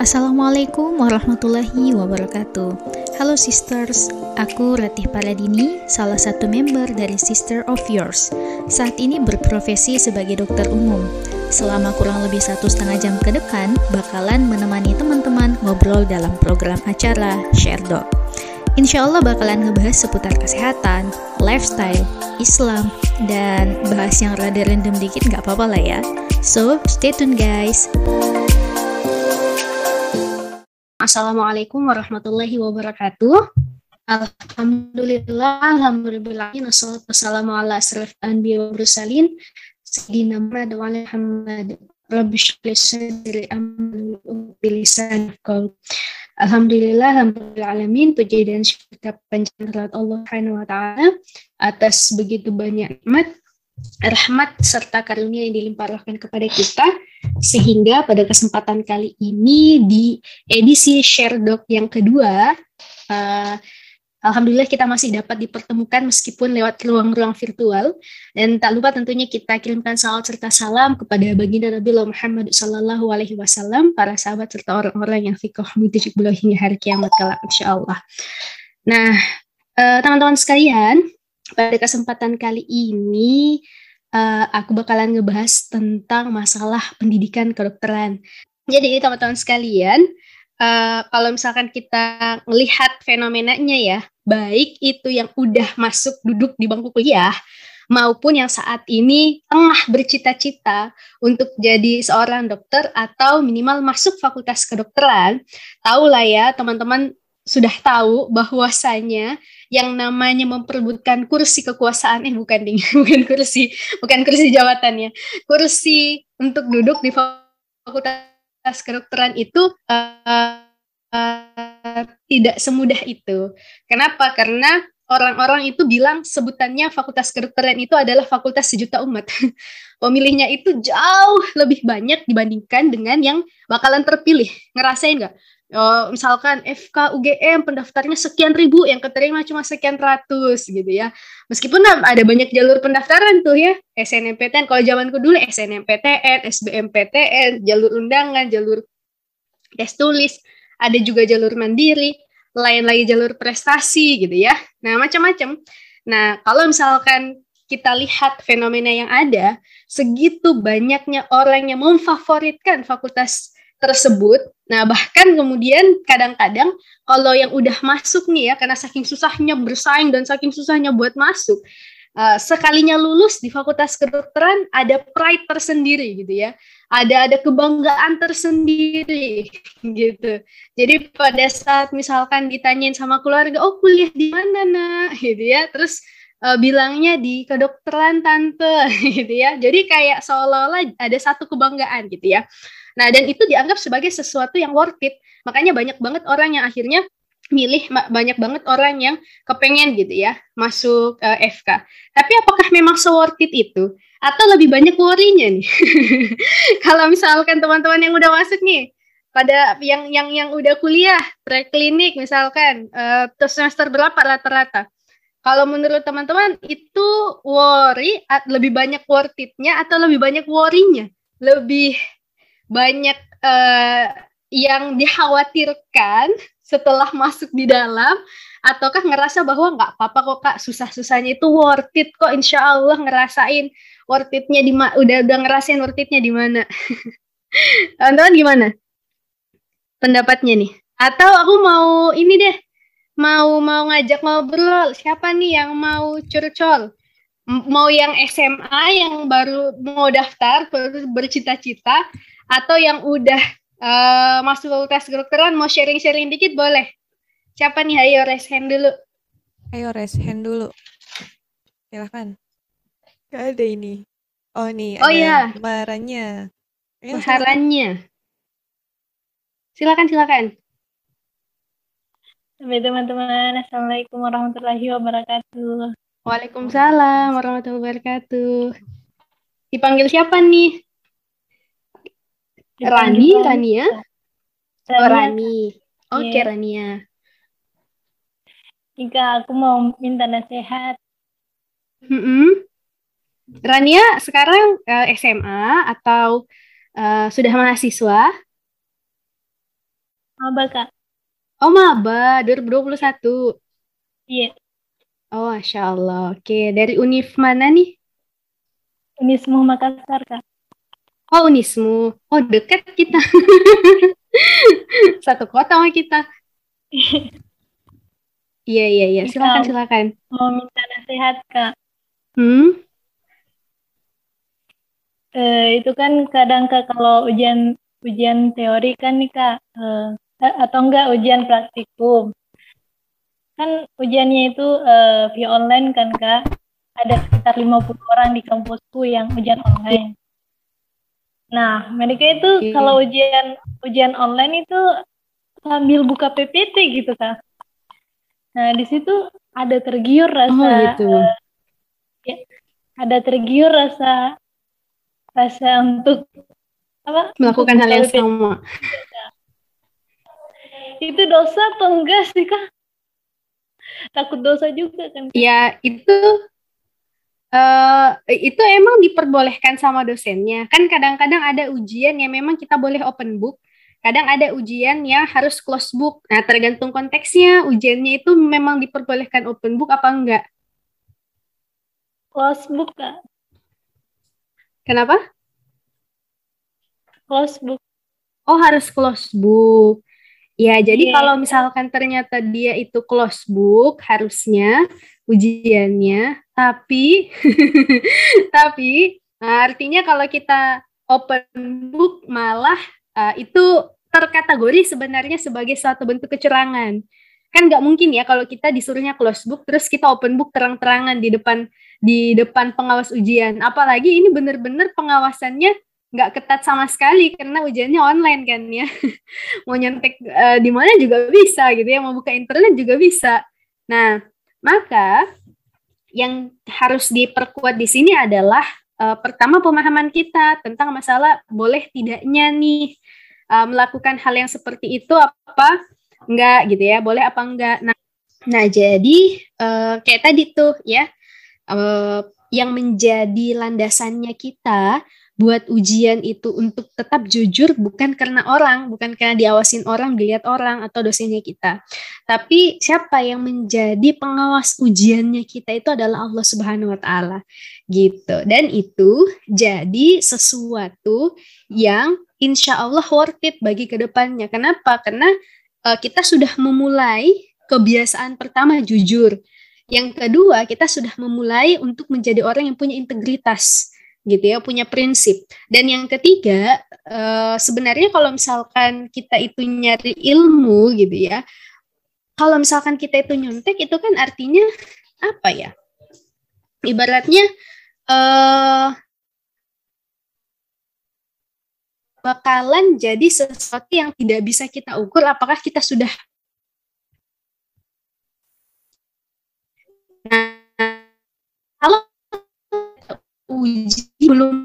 Assalamualaikum warahmatullahi wabarakatuh. Halo sisters, aku Ratih Paladini, salah satu member dari Sister of Yours. Saat ini berprofesi sebagai dokter umum. Selama kurang lebih satu setengah jam ke depan, bakalan menemani teman-teman ngobrol dalam program acara Share Doc. Insya Allah bakalan ngebahas seputar kesehatan, lifestyle, Islam, dan bahas yang rada random dikit nggak apa-apa lah ya. So, stay tune guys! Assalamualaikum warahmatullahi wabarakatuh. Alhamdulillah, alhamdulillah, wassalamu ala asraf anbiya wa mursalin, sayyidina Muhammad wa ala Muhammad. Rabbi syukli sadri bilisan. Alhamdulillah, alhamdulillah alamin, puji dan syukur panjang Allah Subhanahu wa taala atas begitu banyak nikmat rahmat serta karunia yang dilimpahkan kepada kita sehingga pada kesempatan kali ini di edisi Share Doc yang kedua uh, Alhamdulillah kita masih dapat dipertemukan meskipun lewat ruang-ruang virtual dan tak lupa tentunya kita kirimkan salam serta salam kepada baginda Nabi Muhammad Sallallahu Alaihi Wasallam para sahabat serta orang-orang yang fikoh beliau hingga hari kiamat kelak insya Allah. Nah uh, teman-teman sekalian pada kesempatan kali ini uh, aku bakalan ngebahas tentang masalah pendidikan kedokteran. Jadi teman-teman sekalian, uh, kalau misalkan kita melihat fenomenanya ya, baik itu yang udah masuk duduk di bangku kuliah maupun yang saat ini tengah bercita-cita untuk jadi seorang dokter atau minimal masuk fakultas kedokteran, tahulah ya teman-teman sudah tahu bahwasanya yang namanya memperebutkan kursi kekuasaan eh bukan ding bukan kursi bukan kursi jabatannya kursi untuk duduk di fakultas kedokteran itu uh, uh, tidak semudah itu kenapa karena orang-orang itu bilang sebutannya fakultas kedokteran itu adalah fakultas sejuta umat. Pemilihnya itu jauh lebih banyak dibandingkan dengan yang bakalan terpilih. Ngerasain nggak? Oh, misalkan FK UGM pendaftarnya sekian ribu yang keterima cuma sekian ratus gitu ya. Meskipun ada banyak jalur pendaftaran tuh ya. SNMPTN kalau zamanku dulu SNMPTN SBMPTN jalur undangan jalur tes tulis ada juga jalur mandiri lain lagi jalur prestasi gitu ya. Nah macam-macam. Nah kalau misalkan kita lihat fenomena yang ada segitu banyaknya orang yang memfavoritkan fakultas tersebut. Nah, bahkan kemudian kadang-kadang kalau yang udah masuk nih ya, karena saking susahnya bersaing dan saking susahnya buat masuk, uh, sekalinya lulus di fakultas kedokteran ada pride tersendiri gitu ya. Ada ada kebanggaan tersendiri gitu. Jadi pada saat misalkan ditanyain sama keluarga, "Oh, kuliah di mana, Nak?" gitu ya. Terus uh, bilangnya di kedokteran tante gitu ya. Jadi kayak seolah-olah ada satu kebanggaan gitu ya. Nah, dan itu dianggap sebagai sesuatu yang worth it. Makanya banyak banget orang yang akhirnya milih banyak banget orang yang kepengen gitu ya masuk uh, eh, FK. Tapi apakah memang worth it itu? Atau lebih banyak worry-nya nih? Kalau misalkan teman-teman yang udah masuk nih, pada yang yang yang udah kuliah preklinik misalkan uh, semester berapa rata-rata? Kalau menurut teman-teman itu worry lebih banyak worth it-nya atau lebih banyak worry-nya? Lebih banyak uh, yang dikhawatirkan setelah masuk di dalam ataukah ngerasa bahwa nggak apa-apa kok kak susah-susahnya itu worth it kok insya Allah ngerasain worth itnya di udah udah ngerasain worth itnya di mana. Teman-teman gimana? Pendapatnya nih. Atau aku mau ini deh mau mau ngajak ngobrol. Siapa nih yang mau curcol? Mau yang SMA yang baru mau daftar baru bercita-cita atau yang udah uh, masuk tes kedokteran mau sharing-sharing dikit boleh. Siapa nih? Ayo raise hand dulu. Ayo raise hand dulu. Silahkan. Gak ada ini. Oh nih, oh, ada iya. maharannya. Maharannya. Silakan, silakan. Teman-teman, Assalamualaikum warahmatullahi wabarakatuh. Waalaikumsalam warahmatullahi wabarakatuh. Dipanggil siapa nih? Rani, Rania? Oh, Rani. Oke, okay, iya. Rania. Jika aku mau minta nasihat. Mm -hmm. Rania sekarang uh, eh, SMA atau uh, sudah mahasiswa? Maba, Kak. Oh, maba 2021. Iya. Oh, Masya Allah. Oke, dari univ mana nih? Unismu Makassar, Kak. Oh, Unismu. Oh, dekat kita. Satu kota sama kita. Iya, iya, iya. Silakan, silakan. mau minta nasihat, Kak. Hmm? Eh, itu kan kadang Kak kalau ujian ujian teori kan nih Kak, eh, eh, atau enggak ujian praktikum. Kan ujiannya itu eh, via online kan Kak. Ada sekitar 50 orang di kampusku yang ujian online. Nah, mereka itu Oke. kalau ujian ujian online itu sambil buka PPT gitu Kak. Nah, di situ ada tergiur Oh, rasa gitu. ya, ada tergiur rasa rasa untuk apa Melakukan hal yang PPT. sama. itu dosa atau enggak sih kak takut dosa juga kan Kak? Ya, itu eh itu emang diperbolehkan sama dosennya. Kan kadang-kadang ada ujian yang memang kita boleh open book, kadang ada ujian yang harus close book. Nah, tergantung konteksnya, ujiannya itu memang diperbolehkan open book apa enggak. close book kak Kenapa? close book Oh, harus close book. Ya, jadi Iya. kalau misalkan ternyata dia itu close book, harusnya ujiannya, tapi tapi nah, artinya kalau kita open book malah uh, itu terkategori sebenarnya sebagai suatu bentuk kecurangan. Kan nggak mungkin ya kalau kita disuruhnya close book terus kita open book terang-terangan di depan di depan pengawas ujian. Apalagi ini benar-benar pengawasannya nggak ketat sama sekali karena ujiannya online kan ya. mau nyontek eh, di mana juga bisa gitu ya, mau buka internet juga bisa. Nah, maka yang harus diperkuat di sini adalah eh, pertama pemahaman kita tentang masalah boleh tidaknya nih eh, melakukan hal yang seperti itu apa enggak gitu ya, boleh apa enggak. Nah, nah jadi eh, kayak tadi tuh ya eh, yang menjadi landasannya kita buat ujian itu untuk tetap jujur bukan karena orang, bukan karena diawasin orang, dilihat orang atau dosennya kita. Tapi siapa yang menjadi pengawas ujiannya kita itu adalah Allah Subhanahu wa taala. Gitu. Dan itu jadi sesuatu yang insya Allah worth it bagi ke depannya. Kenapa? Karena uh, kita sudah memulai kebiasaan pertama jujur. Yang kedua, kita sudah memulai untuk menjadi orang yang punya integritas gitu ya, punya prinsip. Dan yang ketiga, uh, sebenarnya kalau misalkan kita itu nyari ilmu gitu ya, kalau misalkan kita itu nyontek itu kan artinya apa ya? Ibaratnya uh, bakalan jadi sesuatu yang tidak bisa kita ukur apakah kita sudah nah, kalau uji belum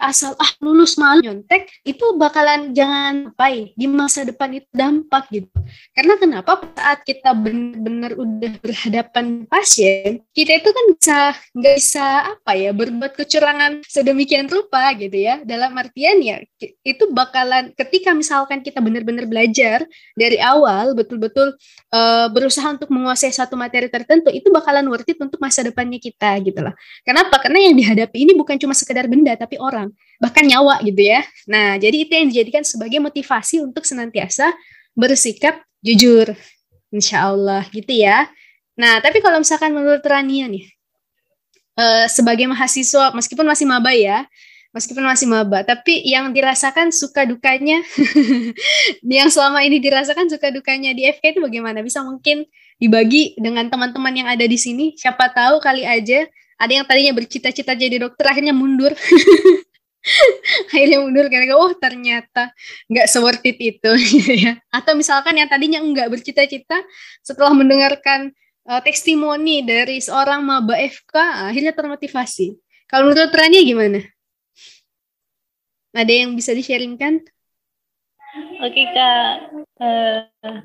asal ah lulus malu nyontek itu bakalan jangan sampai di masa depan itu dampak gitu. Karena kenapa? Saat kita benar-benar udah berhadapan pasien kita itu kan bisa nggak bisa apa ya berbuat kecurangan sedemikian rupa gitu ya. Dalam artian ya itu bakalan ketika misalkan kita benar-benar belajar dari awal betul-betul uh, berusaha untuk menguasai satu materi tertentu itu bakalan worth it untuk masa depannya kita gitu loh. Kenapa? Karena yang dihadapi ini bukan cuma sekedar benda tapi orang bahkan nyawa gitu ya. Nah jadi itu yang dijadikan sebagai motivasi untuk senantiasa bersikap jujur insya Allah gitu ya. Nah tapi kalau misalkan menurut Rania nih uh, sebagai mahasiswa meskipun masih maba ya meskipun masih maba tapi yang dirasakan suka dukanya yang selama ini dirasakan suka dukanya di FK itu bagaimana? Bisa mungkin dibagi dengan teman-teman yang ada di sini siapa tahu kali aja ada yang tadinya bercita-cita jadi dokter akhirnya mundur akhirnya mundur karena oh ternyata nggak seworth it itu gitu ya. Atau misalkan yang tadinya nggak bercita-cita setelah mendengarkan uh, testimoni dari seorang maba FK akhirnya termotivasi. Kalau menurut Rania gimana? Ada yang bisa di-sharingkan? Oke kak. Uh,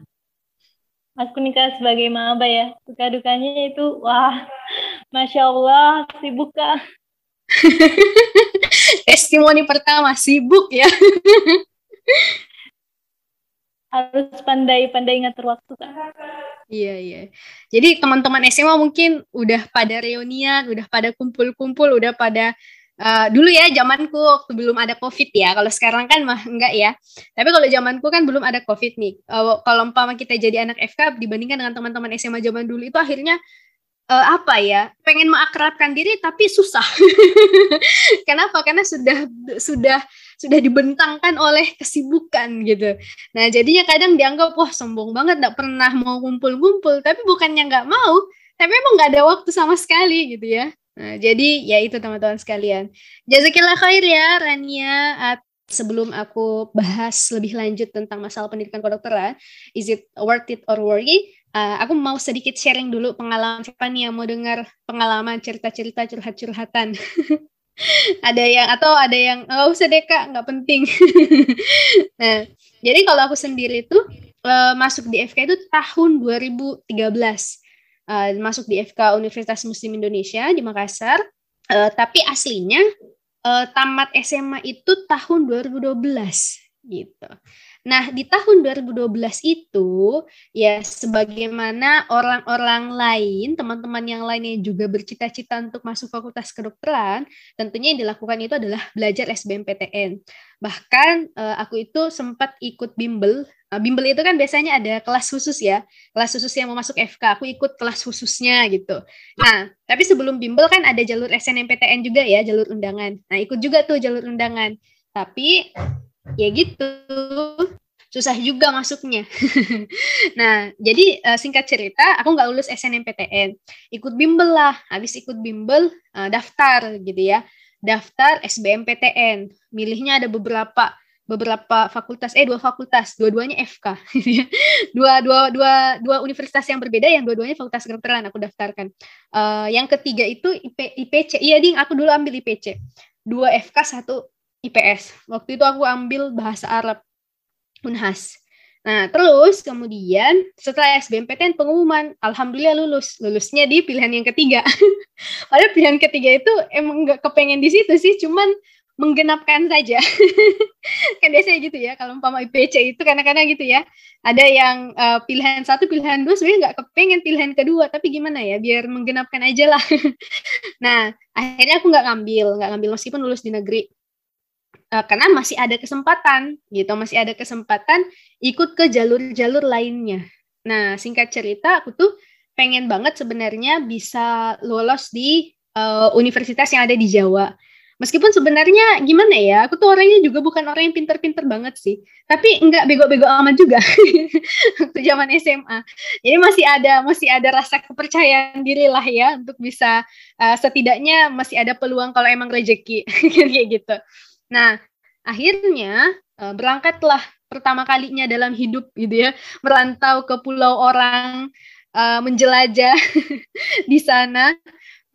aku nih kak sebagai maba ya suka dukanya itu wah masya Allah sibuk kak testimoni pertama sibuk ya harus pandai-pandai ngatur waktu kan. Iya iya. Jadi teman-teman SMA mungkin udah pada reunian, udah pada kumpul-kumpul, udah pada uh, dulu ya zamanku waktu belum ada covid ya. Kalau sekarang kan mah enggak ya. Tapi kalau zamanku kan belum ada covid nih. Uh, kalau umpama kita jadi anak FK dibandingkan dengan teman-teman SMA zaman dulu itu akhirnya uh, apa ya pengen mengakrabkan diri tapi susah. Kenapa? Karena sudah sudah sudah dibentangkan oleh kesibukan gitu. Nah jadinya kadang dianggap wah sombong banget nggak pernah mau kumpul-kumpul tapi bukannya nggak mau tapi emang nggak ada waktu sama sekali gitu ya. Nah jadi ya itu teman-teman sekalian. Jazakillah khair ya Rania sebelum aku bahas lebih lanjut tentang masalah pendidikan kedokteran, is it worth it or worry? Uh, aku mau sedikit sharing dulu pengalaman siapa nih yang mau dengar pengalaman cerita-cerita curhat-curhatan. ada yang atau ada yang nggak usah deh kak, nggak penting. nah, jadi kalau aku sendiri tuh uh, masuk di FK itu tahun 2013. Uh, masuk di FK Universitas Muslim Indonesia di Makassar. Uh, tapi aslinya uh, tamat SMA itu tahun 2012 gitu. Nah, di tahun 2012 itu ya sebagaimana orang-orang lain, teman-teman yang lainnya juga bercita-cita untuk masuk fakultas kedokteran, tentunya yang dilakukan itu adalah belajar SBMPTN. Bahkan uh, aku itu sempat ikut bimbel. Uh, bimbel itu kan biasanya ada kelas khusus ya, kelas khusus yang mau masuk FK. Aku ikut kelas khususnya gitu. Nah, tapi sebelum bimbel kan ada jalur SNMPTN juga ya, jalur undangan. Nah, ikut juga tuh jalur undangan. Tapi ya gitu susah juga masuknya. nah, jadi uh, singkat cerita, aku nggak lulus SNMPTN, ikut bimbel lah. Habis ikut bimbel, uh, daftar gitu ya, daftar SBMPTN. Milihnya ada beberapa beberapa fakultas, eh dua fakultas, dua-duanya FK, dua dua dua dua universitas yang berbeda, yang dua-duanya fakultas kedokteran aku daftarkan. Uh, yang ketiga itu IP, IPC, iya ding, aku dulu ambil IPC, dua FK satu IPS. Waktu itu aku ambil bahasa Arab Unhas. Nah, terus kemudian setelah SBMPTN pengumuman, alhamdulillah lulus. Lulusnya di pilihan yang ketiga. Padahal pilihan ketiga itu emang nggak kepengen di situ sih, cuman menggenapkan saja. kan biasanya gitu ya, kalau umpama IPC itu kadang-kadang gitu ya. Ada yang uh, pilihan satu, pilihan dua sebenarnya nggak kepengen pilihan kedua, tapi gimana ya, biar menggenapkan aja lah. nah, akhirnya aku nggak ngambil, nggak ngambil meskipun lulus di negeri karena masih ada kesempatan gitu. Masih ada kesempatan ikut ke jalur-jalur lainnya. Nah singkat cerita aku tuh pengen banget sebenarnya bisa lolos di uh, universitas yang ada di Jawa. Meskipun sebenarnya gimana ya aku tuh orangnya juga bukan orang yang pinter-pinter banget sih. Tapi enggak bego-bego amat juga waktu zaman SMA jadi masih ada masih ada rasa kepercayaan diri lah ya untuk bisa uh, setidaknya masih ada peluang kalau emang rezeki kayak gitu Nah, akhirnya uh, berangkatlah pertama kalinya dalam hidup gitu ya, merantau ke pulau orang, uh, menjelajah di sana.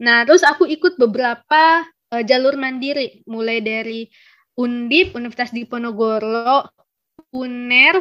Nah, terus aku ikut beberapa uh, jalur mandiri, mulai dari Undip, Universitas Diponegoro, UNER,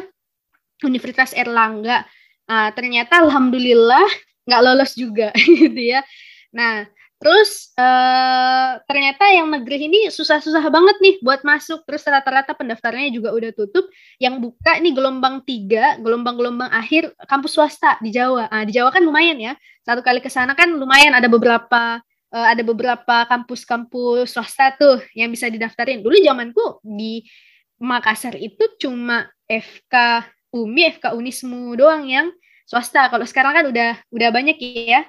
Universitas Erlangga. Nah, ternyata alhamdulillah nggak lolos juga gitu ya. Nah, Terus uh, ternyata yang negeri ini susah-susah banget nih buat masuk. Terus rata-rata pendaftarannya juga udah tutup. Yang buka ini gelombang tiga, gelombang-gelombang akhir kampus swasta di Jawa. Nah, di Jawa kan lumayan ya. Satu kali ke sana kan lumayan ada beberapa uh, ada beberapa kampus-kampus swasta tuh yang bisa didaftarin. Dulu zamanku di Makassar itu cuma FK UMI, FK Unismu doang yang swasta. Kalau sekarang kan udah udah banyak ya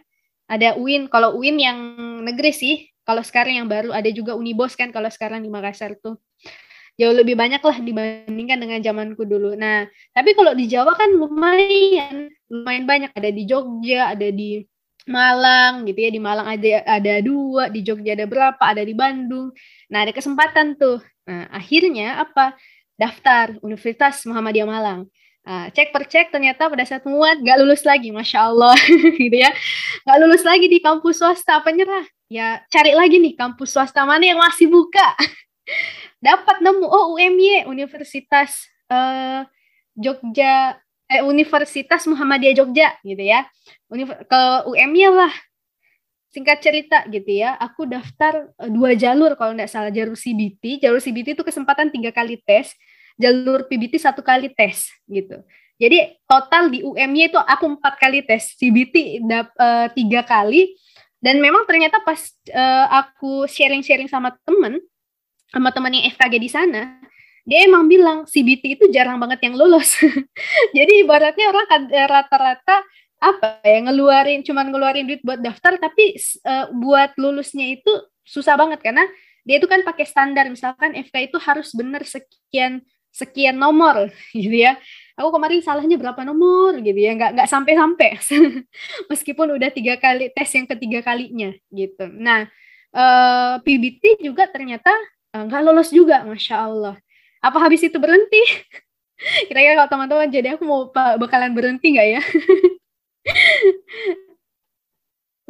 ada UIN kalau UIN yang negeri sih kalau sekarang yang baru ada juga Unibos kan kalau sekarang di Makassar tuh jauh lebih banyak lah dibandingkan dengan zamanku dulu. Nah, tapi kalau di Jawa kan lumayan, lumayan banyak. Ada di Jogja, ada di Malang gitu ya. Di Malang ada ada dua, di Jogja ada berapa, ada di Bandung. Nah, ada kesempatan tuh. Nah, akhirnya apa? Daftar Universitas Muhammadiyah Malang. Uh, cek per cek ternyata pada saat muat gak lulus lagi, masya Allah gitu ya, gak lulus lagi di kampus swasta penyerah. Ya cari lagi nih kampus swasta mana yang masih buka. Dapat nemu oh UMY Universitas uh, Jogja eh, Universitas Muhammadiyah Jogja gitu ya. Ke UMY lah. Singkat cerita gitu ya, aku daftar uh, dua jalur kalau nggak salah jalur CBT. Jalur CBT itu kesempatan tiga kali tes jalur PBT satu kali tes gitu. Jadi total di UM-nya itu aku empat kali tes, CBT uh, tiga kali. Dan memang ternyata pas uh, aku sharing-sharing sama temen, sama teman yang FKG di sana, dia emang bilang CBT itu jarang banget yang lulus. Jadi ibaratnya orang eh, rata-rata apa ya ngeluarin cuman ngeluarin duit buat daftar tapi uh, buat lulusnya itu susah banget karena dia itu kan pakai standar misalkan FK itu harus bener sekian sekian nomor gitu ya. Aku kemarin salahnya berapa nomor gitu ya. Nggak nggak sampai sampai meskipun udah tiga kali tes yang ketiga kalinya gitu. Nah eh, PBT juga ternyata nggak uh, lolos juga masya Allah. Apa habis itu berhenti? Kira-kira kalau teman-teman jadi aku mau bakalan berhenti nggak ya?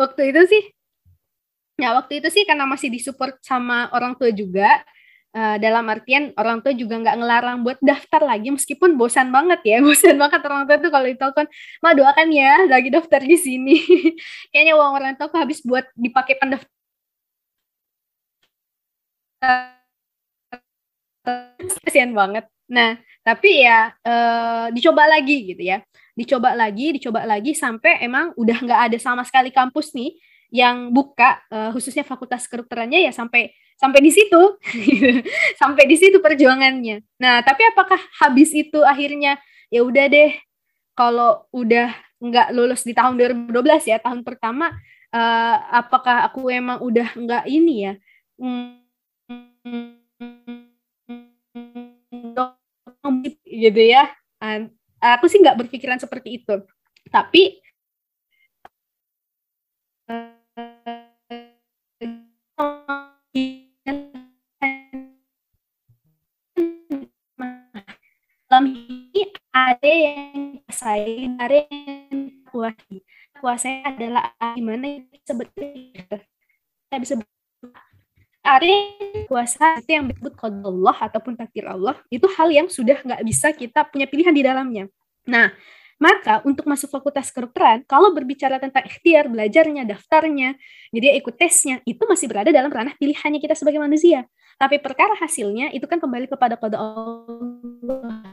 waktu itu sih, ya waktu itu sih karena masih disupport sama orang tua juga, uh, dalam artian orang tua juga nggak ngelarang buat daftar lagi meskipun bosan banget ya bosan banget orang tua tuh kalau ditelepon ma doakan ya lagi daftar di sini kayaknya uang orang tua habis buat dipakai pendaftar kasihan banget. Nah, tapi ya uh, dicoba lagi gitu ya. Dicoba lagi, dicoba lagi sampai emang udah nggak ada sama sekali kampus nih yang buka uh, khususnya fakultas kedokterannya ya sampai sampai di situ. sampai di situ perjuangannya. Nah, tapi apakah habis itu akhirnya ya udah deh kalau udah nggak lulus di tahun 2012 ya, tahun pertama uh, apakah aku emang udah nggak ini ya? Gitu ya. Aku sih nggak berpikiran seperti itu. Tapi saya kuasai kuasai adalah gimana sebetulnya bisa ada kuasa itu yang disebut Allah ataupun takdir Allah itu hal yang sudah nggak bisa kita punya pilihan di dalamnya. Nah, maka untuk masuk fakultas kedokteran, kalau berbicara tentang ikhtiar, belajarnya, daftarnya, jadi ikut tesnya, itu masih berada dalam ranah pilihannya kita sebagai manusia. Tapi perkara hasilnya itu kan kembali kepada kode Allah.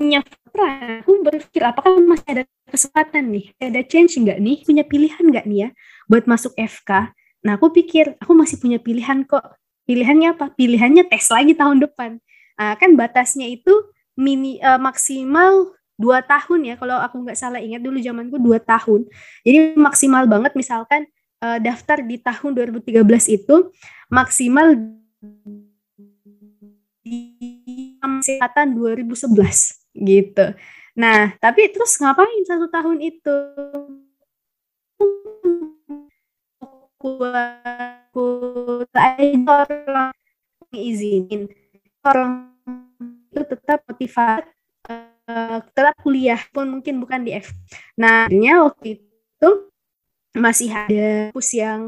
Punya peran, aku berpikir apakah masih ada kesempatan nih, ada chance nggak nih, punya pilihan nggak nih ya buat masuk FK. Nah aku pikir aku masih punya pilihan kok. Pilihannya apa? Pilihannya tes lagi tahun depan. Nah, kan batasnya itu mini uh, maksimal dua tahun ya kalau aku nggak salah ingat dulu zamanku dua tahun. Jadi maksimal banget misalkan uh, daftar di tahun 2013 itu maksimal di kesehatan 2011 gitu. Nah, tapi terus ngapain satu tahun itu? Aku orang izinin orang itu tetap motivasi uh, tetap kuliah pun mungkin bukan di F. Nah, waktu itu masih ada kampus yang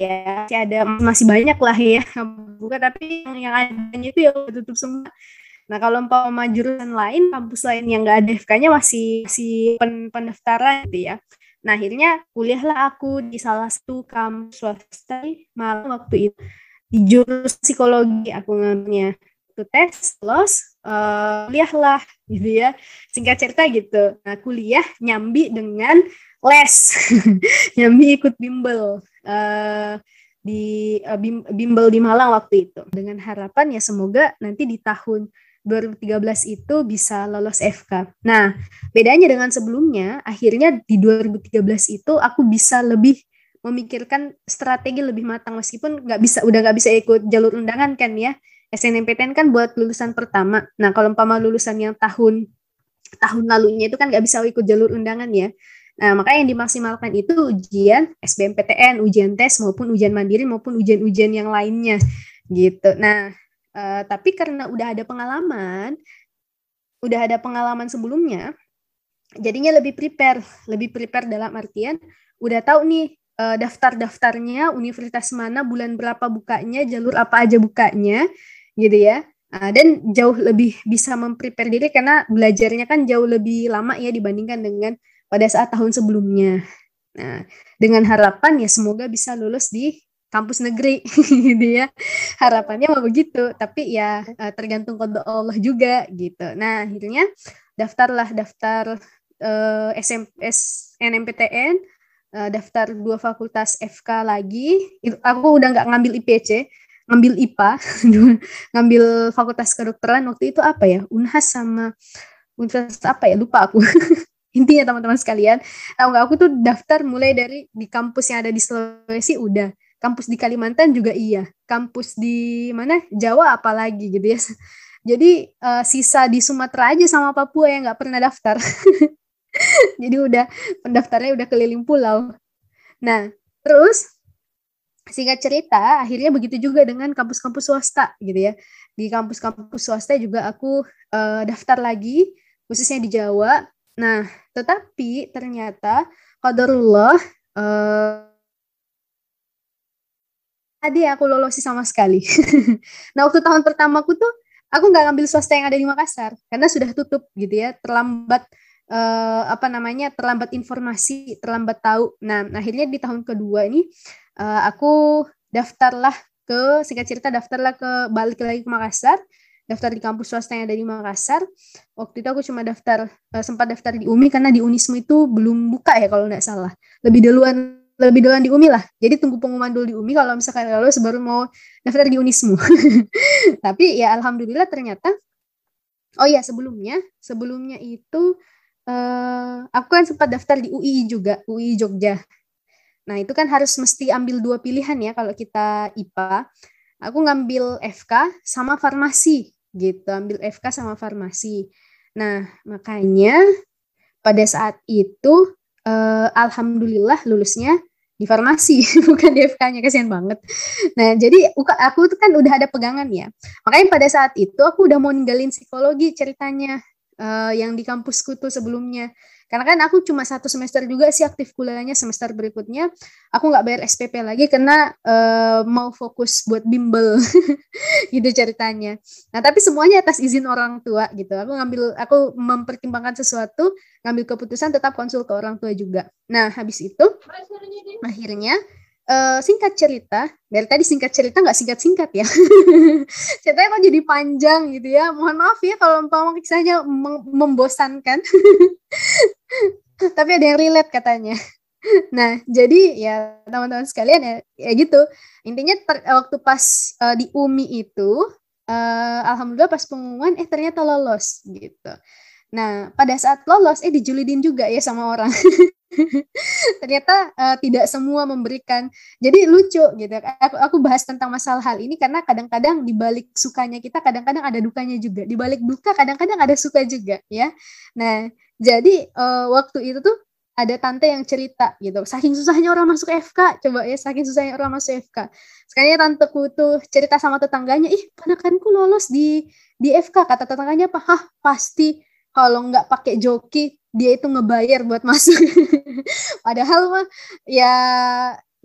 ya masih ada masih banyak lah ya bukan tapi yang, yang adanya itu ya tutup semua Nah, kalau umpama jurusan lain, kampus lain yang nggak ada FK-nya masih masih pen pendaftaran gitu ya. Nah, akhirnya kuliahlah aku di salah satu kampus swasta malam waktu itu di jurusan psikologi aku ngambilnya itu tes los uh, kuliahlah gitu ya. Singkat cerita gitu. Nah kuliah nyambi dengan les. Nyambi ikut bimbel uh, di uh, bimbel di Malang waktu itu. Dengan harapan ya semoga nanti di tahun 2013 itu bisa lolos FK. Nah, bedanya dengan sebelumnya, akhirnya di 2013 itu aku bisa lebih memikirkan strategi lebih matang. Meskipun nggak bisa udah nggak bisa ikut jalur undangan kan ya SNMPTN kan buat lulusan pertama. Nah kalau umpama lulusan yang tahun tahun lalunya itu kan nggak bisa ikut jalur undangan ya. Nah maka yang dimaksimalkan itu ujian SBMPTN ujian tes maupun ujian mandiri maupun ujian-ujian yang lainnya gitu. Nah Uh, tapi karena udah ada pengalaman, udah ada pengalaman sebelumnya, jadinya lebih prepare, lebih prepare dalam artian udah tahu nih uh, daftar-daftarnya, universitas mana, bulan berapa bukanya, jalur apa aja bukanya, gitu ya. Uh, dan jauh lebih bisa memprepare diri karena belajarnya kan jauh lebih lama ya dibandingkan dengan pada saat tahun sebelumnya. Nah, dengan harapan ya semoga bisa lulus di kampus negeri gitu ya harapannya mau begitu tapi ya uh, tergantung kode Allah juga gitu nah akhirnya daftarlah daftar uh, SMS NMPTN uh, daftar dua fakultas FK lagi aku udah nggak ngambil IPC ngambil IPA ngambil fakultas kedokteran waktu itu apa ya? Unhas sama Universitas apa ya? Lupa aku. Intinya teman-teman sekalian tahu nggak? Aku tuh daftar mulai dari di kampus yang ada di Sulawesi udah. Kampus di Kalimantan juga iya. Kampus di mana? Jawa apalagi gitu ya. Jadi uh, sisa di Sumatera aja sama Papua yang nggak pernah daftar. Jadi udah pendaftarnya udah keliling pulau. Nah terus singkat cerita akhirnya begitu juga dengan kampus-kampus swasta gitu ya di kampus-kampus swasta juga aku uh, daftar lagi khususnya di Jawa Nah, tetapi ternyata qadarullah uh, tadi aku lolosi sama sekali. nah, waktu tahun pertamaku tuh aku nggak ngambil swasta yang ada di Makassar karena sudah tutup gitu ya, terlambat uh, apa namanya, terlambat informasi, terlambat tahu. Nah, akhirnya di tahun kedua ini uh, aku daftarlah ke singkat cerita daftarlah ke balik lagi ke Makassar daftar di kampus swasta yang ada di Makassar. Waktu itu aku cuma daftar uh, sempat daftar di UMI karena di Unismu itu belum buka ya kalau nggak salah. Lebih duluan lebih duluan di UMI lah. Jadi tunggu pengumuman dulu di UMI kalau misalkan lulus baru mau daftar di Unismu. Tapi ya alhamdulillah ternyata Oh ya sebelumnya sebelumnya itu uh, aku kan sempat daftar di UI juga, UI Jogja. Nah, itu kan harus mesti ambil dua pilihan ya kalau kita IPA. Aku ngambil FK sama farmasi gitu ambil FK sama farmasi nah makanya pada saat itu uh, alhamdulillah lulusnya di farmasi bukan di FK-nya kasihan banget. Nah jadi aku tuh kan udah ada pegangan ya. Makanya pada saat itu aku udah mau ninggalin psikologi ceritanya uh, yang di kampusku tuh sebelumnya. Karena kan aku cuma satu semester juga sih aktif kuliahnya semester berikutnya aku nggak bayar SPP lagi karena uh, mau fokus buat bimbel gitu ceritanya. Nah tapi semuanya atas izin orang tua gitu. Aku ngambil aku mempertimbangkan sesuatu ngambil keputusan tetap konsul ke orang tua juga. Nah habis itu akhirnya uh, singkat cerita dari tadi singkat cerita nggak singkat singkat ya ceritanya kok jadi panjang gitu ya mohon maaf ya kalau umpama kisahnya membosankan tapi ada yang relate katanya. Nah, jadi ya teman-teman sekalian ya, ya gitu. Intinya ter, waktu pas uh, di UMI itu, uh, alhamdulillah pas pengumuman, eh ternyata lolos gitu. Nah, pada saat lolos, eh dijulidin juga ya sama orang. ternyata uh, tidak semua memberikan jadi lucu gitu aku, aku bahas tentang masalah hal ini karena kadang-kadang di balik sukanya kita kadang-kadang ada dukanya juga di balik duka kadang-kadang ada suka juga ya nah jadi uh, waktu itu tuh ada tante yang cerita gitu. Saking susahnya orang masuk FK, coba ya saking susahnya orang masuk FK. Sekalinya tanteku tuh cerita sama tetangganya, ih ponakanku lolos di di FK. Kata tetangganya apa? Hah pasti kalau nggak pakai joki dia itu ngebayar buat masuk. Padahal mah ya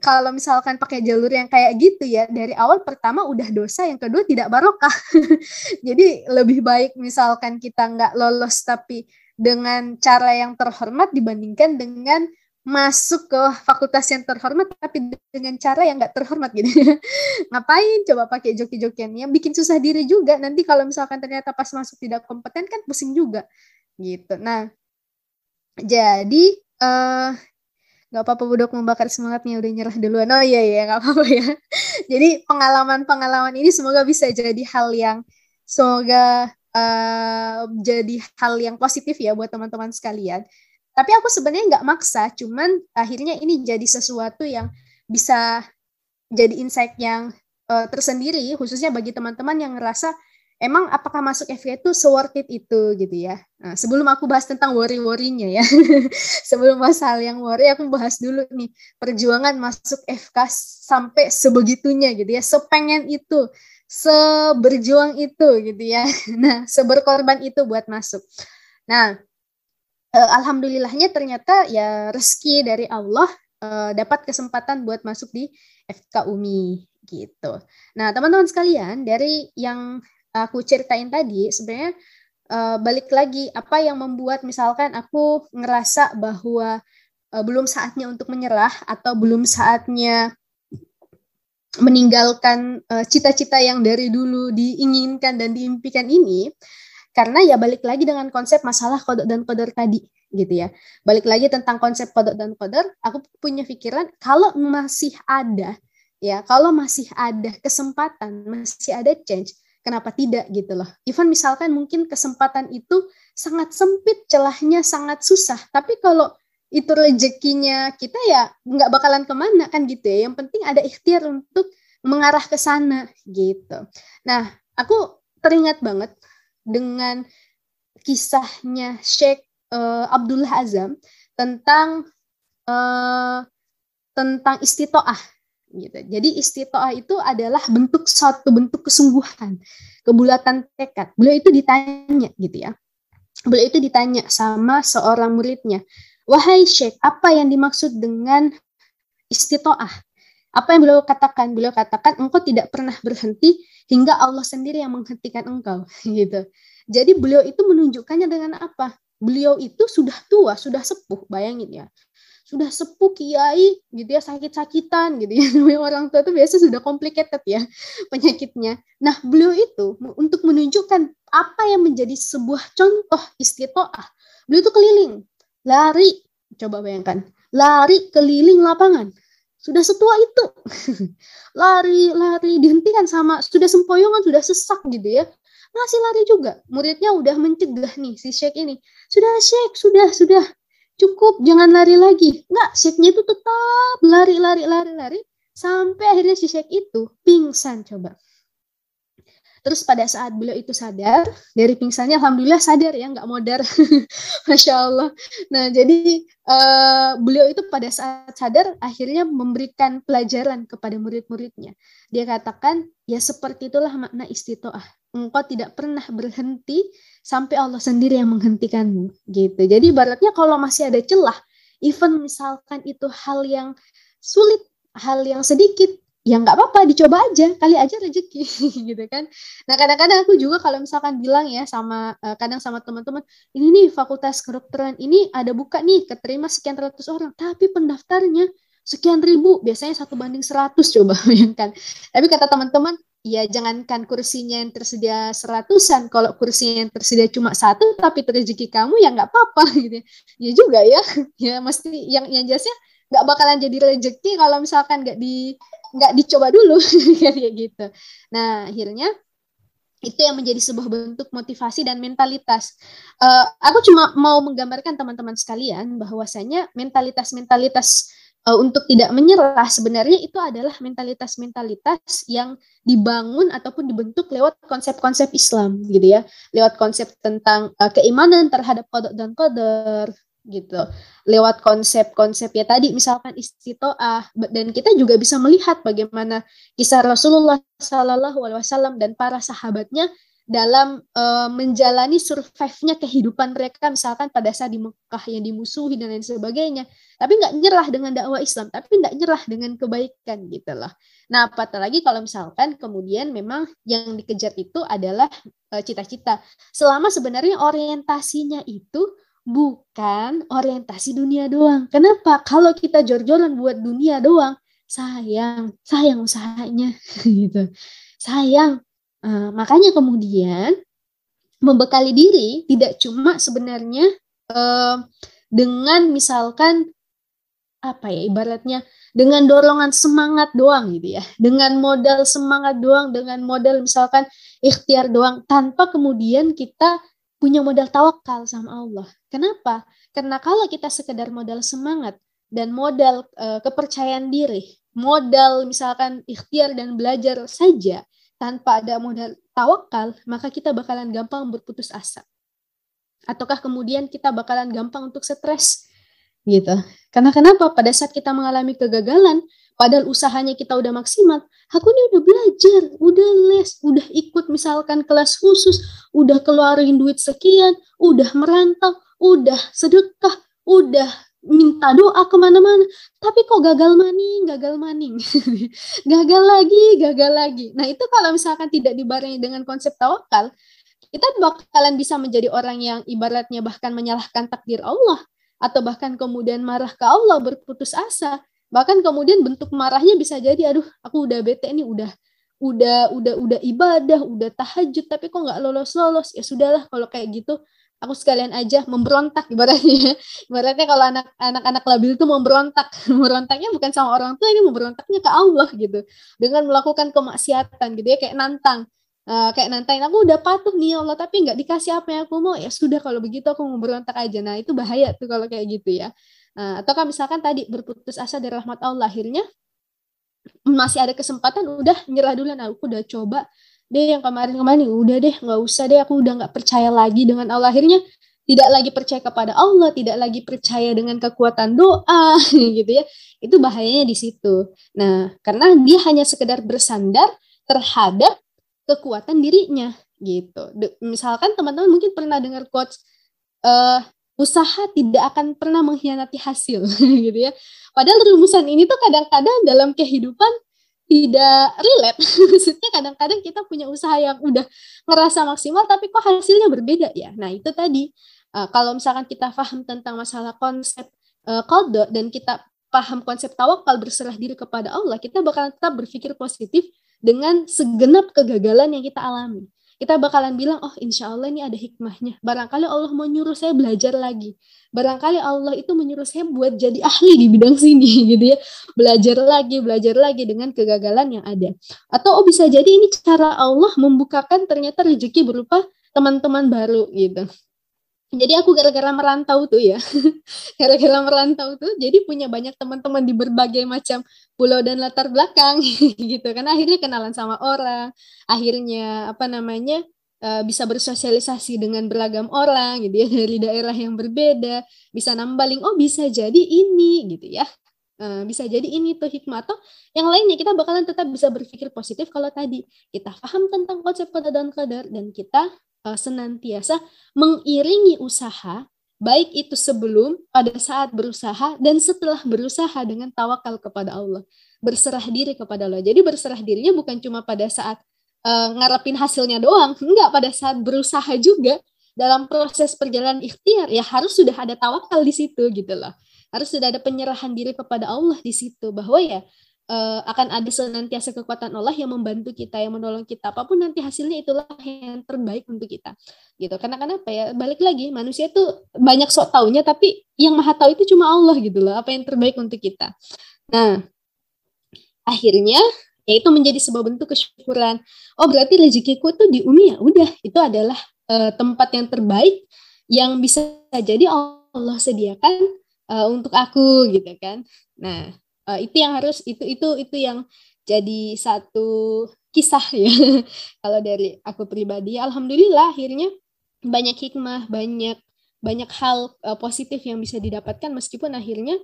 kalau misalkan pakai jalur yang kayak gitu ya dari awal pertama udah dosa yang kedua tidak barokah. Jadi lebih baik misalkan kita nggak lolos tapi dengan cara yang terhormat dibandingkan dengan masuk ke fakultas yang terhormat tapi dengan cara yang nggak terhormat gitu. Ngapain coba pakai joki-jokian yang bikin susah diri juga. Nanti kalau misalkan ternyata pas masuk tidak kompeten kan pusing juga gitu. Nah jadi uh, nggak apa-apa budok membakar semangatnya udah nyerah duluan oh iya iya nggak apa-apa ya jadi pengalaman-pengalaman ini semoga bisa jadi hal yang semoga uh, jadi hal yang positif ya buat teman-teman sekalian. Tapi aku sebenarnya nggak maksa, cuman akhirnya ini jadi sesuatu yang bisa jadi insight yang uh, tersendiri, khususnya bagi teman-teman yang ngerasa emang apakah masuk FK itu so worth it itu gitu ya. Nah, sebelum aku bahas tentang worry-worrynya ya, sebelum bahas hal yang worry, aku bahas dulu nih perjuangan masuk FK sampai sebegitunya gitu ya, sepengen itu seberjuang itu gitu ya. Nah, seberkorban itu buat masuk. Nah, eh, alhamdulillahnya ternyata ya rezeki dari Allah eh, dapat kesempatan buat masuk di FK UMI gitu. Nah, teman-teman sekalian, dari yang aku ceritain tadi sebenarnya eh, balik lagi apa yang membuat misalkan aku ngerasa bahwa belum saatnya untuk menyerah atau belum saatnya meninggalkan cita cita-cita yang dari dulu diinginkan dan diimpikan ini karena ya balik lagi dengan konsep masalah kodok dan kodar tadi gitu ya. Balik lagi tentang konsep kodok dan kodar, aku punya pikiran kalau masih ada ya, kalau masih ada kesempatan, masih ada change, kenapa tidak gitu loh. Even misalkan mungkin kesempatan itu sangat sempit, celahnya sangat susah, tapi kalau itu rezekinya kita ya nggak bakalan ke mana kan gitu ya. Yang penting ada ikhtiar untuk mengarah ke sana gitu. Nah, aku teringat banget dengan kisahnya Sheikh uh, Abdullah Azam tentang uh, tentang istitoah gitu. Jadi istitoah itu adalah bentuk suatu bentuk kesungguhan, kebulatan tekad. Beliau itu ditanya gitu ya. Beliau itu ditanya sama seorang muridnya, "Wahai Syekh, apa yang dimaksud dengan istitoah?" Apa yang beliau katakan? Beliau katakan, "Engkau tidak pernah berhenti hingga Allah sendiri yang menghentikan engkau gitu. Jadi beliau itu menunjukkannya dengan apa? Beliau itu sudah tua, sudah sepuh, bayangin ya. Sudah sepuh kiai gitu ya sakit-sakitan gitu ya. Namanya orang tua itu biasa sudah complicated ya penyakitnya. Nah, beliau itu untuk menunjukkan apa yang menjadi sebuah contoh istitoah. Beliau itu keliling, lari, coba bayangkan, lari keliling lapangan sudah setua itu lari lari dihentikan sama sudah sempoyongan sudah sesak gitu ya masih lari juga muridnya udah mencegah nih si Sheikh ini sudah Sheikh sudah sudah cukup jangan lari lagi nggak Sheikhnya itu tetap lari lari lari lari sampai akhirnya si Sheikh itu pingsan coba Terus pada saat beliau itu sadar, dari pingsannya alhamdulillah sadar ya, nggak modar. Masya Allah. Nah, jadi uh, beliau itu pada saat sadar akhirnya memberikan pelajaran kepada murid-muridnya. Dia katakan, ya seperti itulah makna istitoah. Engkau tidak pernah berhenti sampai Allah sendiri yang menghentikanmu. Gitu. Jadi baratnya kalau masih ada celah, even misalkan itu hal yang sulit, hal yang sedikit, ya nggak apa-apa dicoba aja kali aja rezeki gitu kan nah kadang-kadang aku juga kalau misalkan bilang ya sama uh, kadang sama teman-teman ini nih fakultas kedokteran ini ada buka nih keterima sekian ratus orang tapi pendaftarnya sekian ribu biasanya satu banding seratus coba bayangkan tapi kata teman-teman ya jangankan kursinya yang tersedia seratusan kalau kursinya yang tersedia cuma satu tapi rezeki kamu ya nggak apa-apa gitu ya. ya juga ya ya mesti yang yang jelasnya nggak bakalan jadi rezeki kalau misalkan nggak di nggak dicoba dulu kayak gitu. Nah akhirnya itu yang menjadi sebuah bentuk motivasi dan mentalitas. Uh, aku cuma mau menggambarkan teman-teman sekalian bahwasanya mentalitas-mentalitas uh, untuk tidak menyerah sebenarnya itu adalah mentalitas-mentalitas yang dibangun ataupun dibentuk lewat konsep-konsep Islam gitu ya, lewat konsep tentang uh, keimanan terhadap kodok dan koder, gitu. Lewat konsep-konsep ya tadi misalkan istitoah dan kita juga bisa melihat bagaimana kisah Rasulullah Sallallahu Alaihi Wasallam dan para sahabatnya dalam uh, menjalani survive-nya kehidupan mereka misalkan pada saat di Mekah yang dimusuhi dan lain sebagainya tapi nggak nyerah dengan dakwah Islam tapi nggak nyerah dengan kebaikan gitu loh nah apalagi kalau misalkan kemudian memang yang dikejar itu adalah eh, cita-cita uh, selama sebenarnya orientasinya itu bukan orientasi dunia doang. Kenapa? Kalau kita jor-joran buat dunia doang, sayang, sayang usahanya gitu. Sayang. Uh, makanya kemudian membekali diri tidak cuma sebenarnya uh, dengan misalkan apa ya ibaratnya dengan dorongan semangat doang gitu ya dengan modal semangat doang dengan modal misalkan ikhtiar doang tanpa kemudian kita punya modal tawakal sama Allah. Kenapa? Karena kalau kita sekedar modal semangat dan modal uh, kepercayaan diri, modal misalkan ikhtiar dan belajar saja tanpa ada modal tawakal, maka kita bakalan gampang berputus asa. Ataukah kemudian kita bakalan gampang untuk stres gitu. Karena kenapa? Pada saat kita mengalami kegagalan, Padahal usahanya kita udah maksimal. Aku ini udah belajar, udah les, udah ikut misalkan kelas khusus, udah keluarin duit sekian, udah merantau, udah sedekah, udah minta doa ke mana-mana. Tapi kok gagal maning, gagal maning. gagal lagi, gagal lagi. Nah itu kalau misalkan tidak dibarengi dengan konsep tawakal, kita bakalan bisa menjadi orang yang ibaratnya bahkan menyalahkan takdir Allah atau bahkan kemudian marah ke Allah berputus asa bahkan kemudian bentuk marahnya bisa jadi aduh aku udah bete nih udah udah udah udah ibadah udah tahajud tapi kok nggak lolos lolos ya sudahlah kalau kayak gitu aku sekalian aja memberontak ibaratnya. Ibaratnya kalau anak anak-anak labil itu memberontak. Memberontaknya bukan sama orang tua ini memberontaknya ke Allah gitu. Dengan melakukan kemaksiatan gitu ya kayak nantang. Uh, kayak nantang aku udah patuh nih ya Allah tapi nggak dikasih apa yang aku mau. Ya sudah kalau begitu aku memberontak aja. Nah itu bahaya tuh kalau kayak gitu ya. Uh, atau kan misalkan tadi berputus asa dari rahmat Allah akhirnya masih ada kesempatan udah nyerah dulu nah aku udah coba deh yang kemarin-kemarin udah deh nggak usah deh aku udah nggak percaya lagi dengan Allah. Akhirnya tidak lagi percaya kepada Allah tidak lagi percaya dengan kekuatan doa gitu ya. Itu bahayanya di situ. Nah karena dia hanya sekedar bersandar terhadap kekuatan dirinya gitu. Misalkan teman-teman mungkin pernah dengar quotes uh, usaha tidak akan pernah mengkhianati hasil gitu ya. Padahal rumusan ini tuh kadang-kadang dalam kehidupan tidak relate. Maksudnya kadang-kadang kita punya usaha yang udah ngerasa maksimal tapi kok hasilnya berbeda ya. Nah, itu tadi uh, kalau misalkan kita paham tentang masalah konsep uh, dan kita paham konsep tawakal berserah diri kepada Allah, kita bakal tetap berpikir positif dengan segenap kegagalan yang kita alami kita bakalan bilang, oh insya Allah ini ada hikmahnya. Barangkali Allah mau nyuruh saya belajar lagi. Barangkali Allah itu menyuruh saya buat jadi ahli di bidang sini gitu ya. Belajar lagi, belajar lagi dengan kegagalan yang ada. Atau oh bisa jadi ini cara Allah membukakan ternyata rezeki berupa teman-teman baru gitu jadi aku gara-gara merantau tuh ya. Gara-gara merantau tuh jadi punya banyak teman-teman di berbagai macam pulau dan latar belakang gitu kan. Akhirnya kenalan sama orang akhirnya apa namanya uh, bisa bersosialisasi dengan beragam orang gitu ya dari daerah yang berbeda bisa nambaling oh bisa jadi ini gitu ya. Uh, bisa jadi ini tuh hikmah atau yang lainnya kita bakalan tetap bisa berpikir positif kalau tadi kita paham tentang konsep qada dan qadar dan kita senantiasa mengiringi usaha baik itu sebelum, pada saat berusaha, dan setelah berusaha dengan tawakal kepada Allah. Berserah diri kepada Allah. Jadi berserah dirinya bukan cuma pada saat uh, ngarepin hasilnya doang, enggak pada saat berusaha juga dalam proses perjalanan ikhtiar ya harus sudah ada tawakal di situ gitu loh. Harus sudah ada penyerahan diri kepada Allah di situ bahwa ya uh, akan ada senantiasa kekuatan Allah yang membantu kita, yang menolong kita. Apa pun nanti hasilnya itulah yang terbaik untuk kita. Gitu. Karena kenapa ya? Balik lagi, manusia itu banyak sok taunya tapi yang maha tahu itu cuma Allah gitu loh, apa yang terbaik untuk kita. Nah, akhirnya ya itu menjadi sebuah bentuk kesyukuran. Oh, berarti rezekiku tuh di Umi ya. Udah, itu adalah uh, tempat yang terbaik yang bisa jadi Allah sediakan uh, untuk aku gitu kan. Nah, uh, itu yang harus itu itu itu yang jadi satu kisah ya. Kalau dari aku pribadi alhamdulillah akhirnya banyak hikmah banyak banyak hal uh, positif yang bisa didapatkan meskipun akhirnya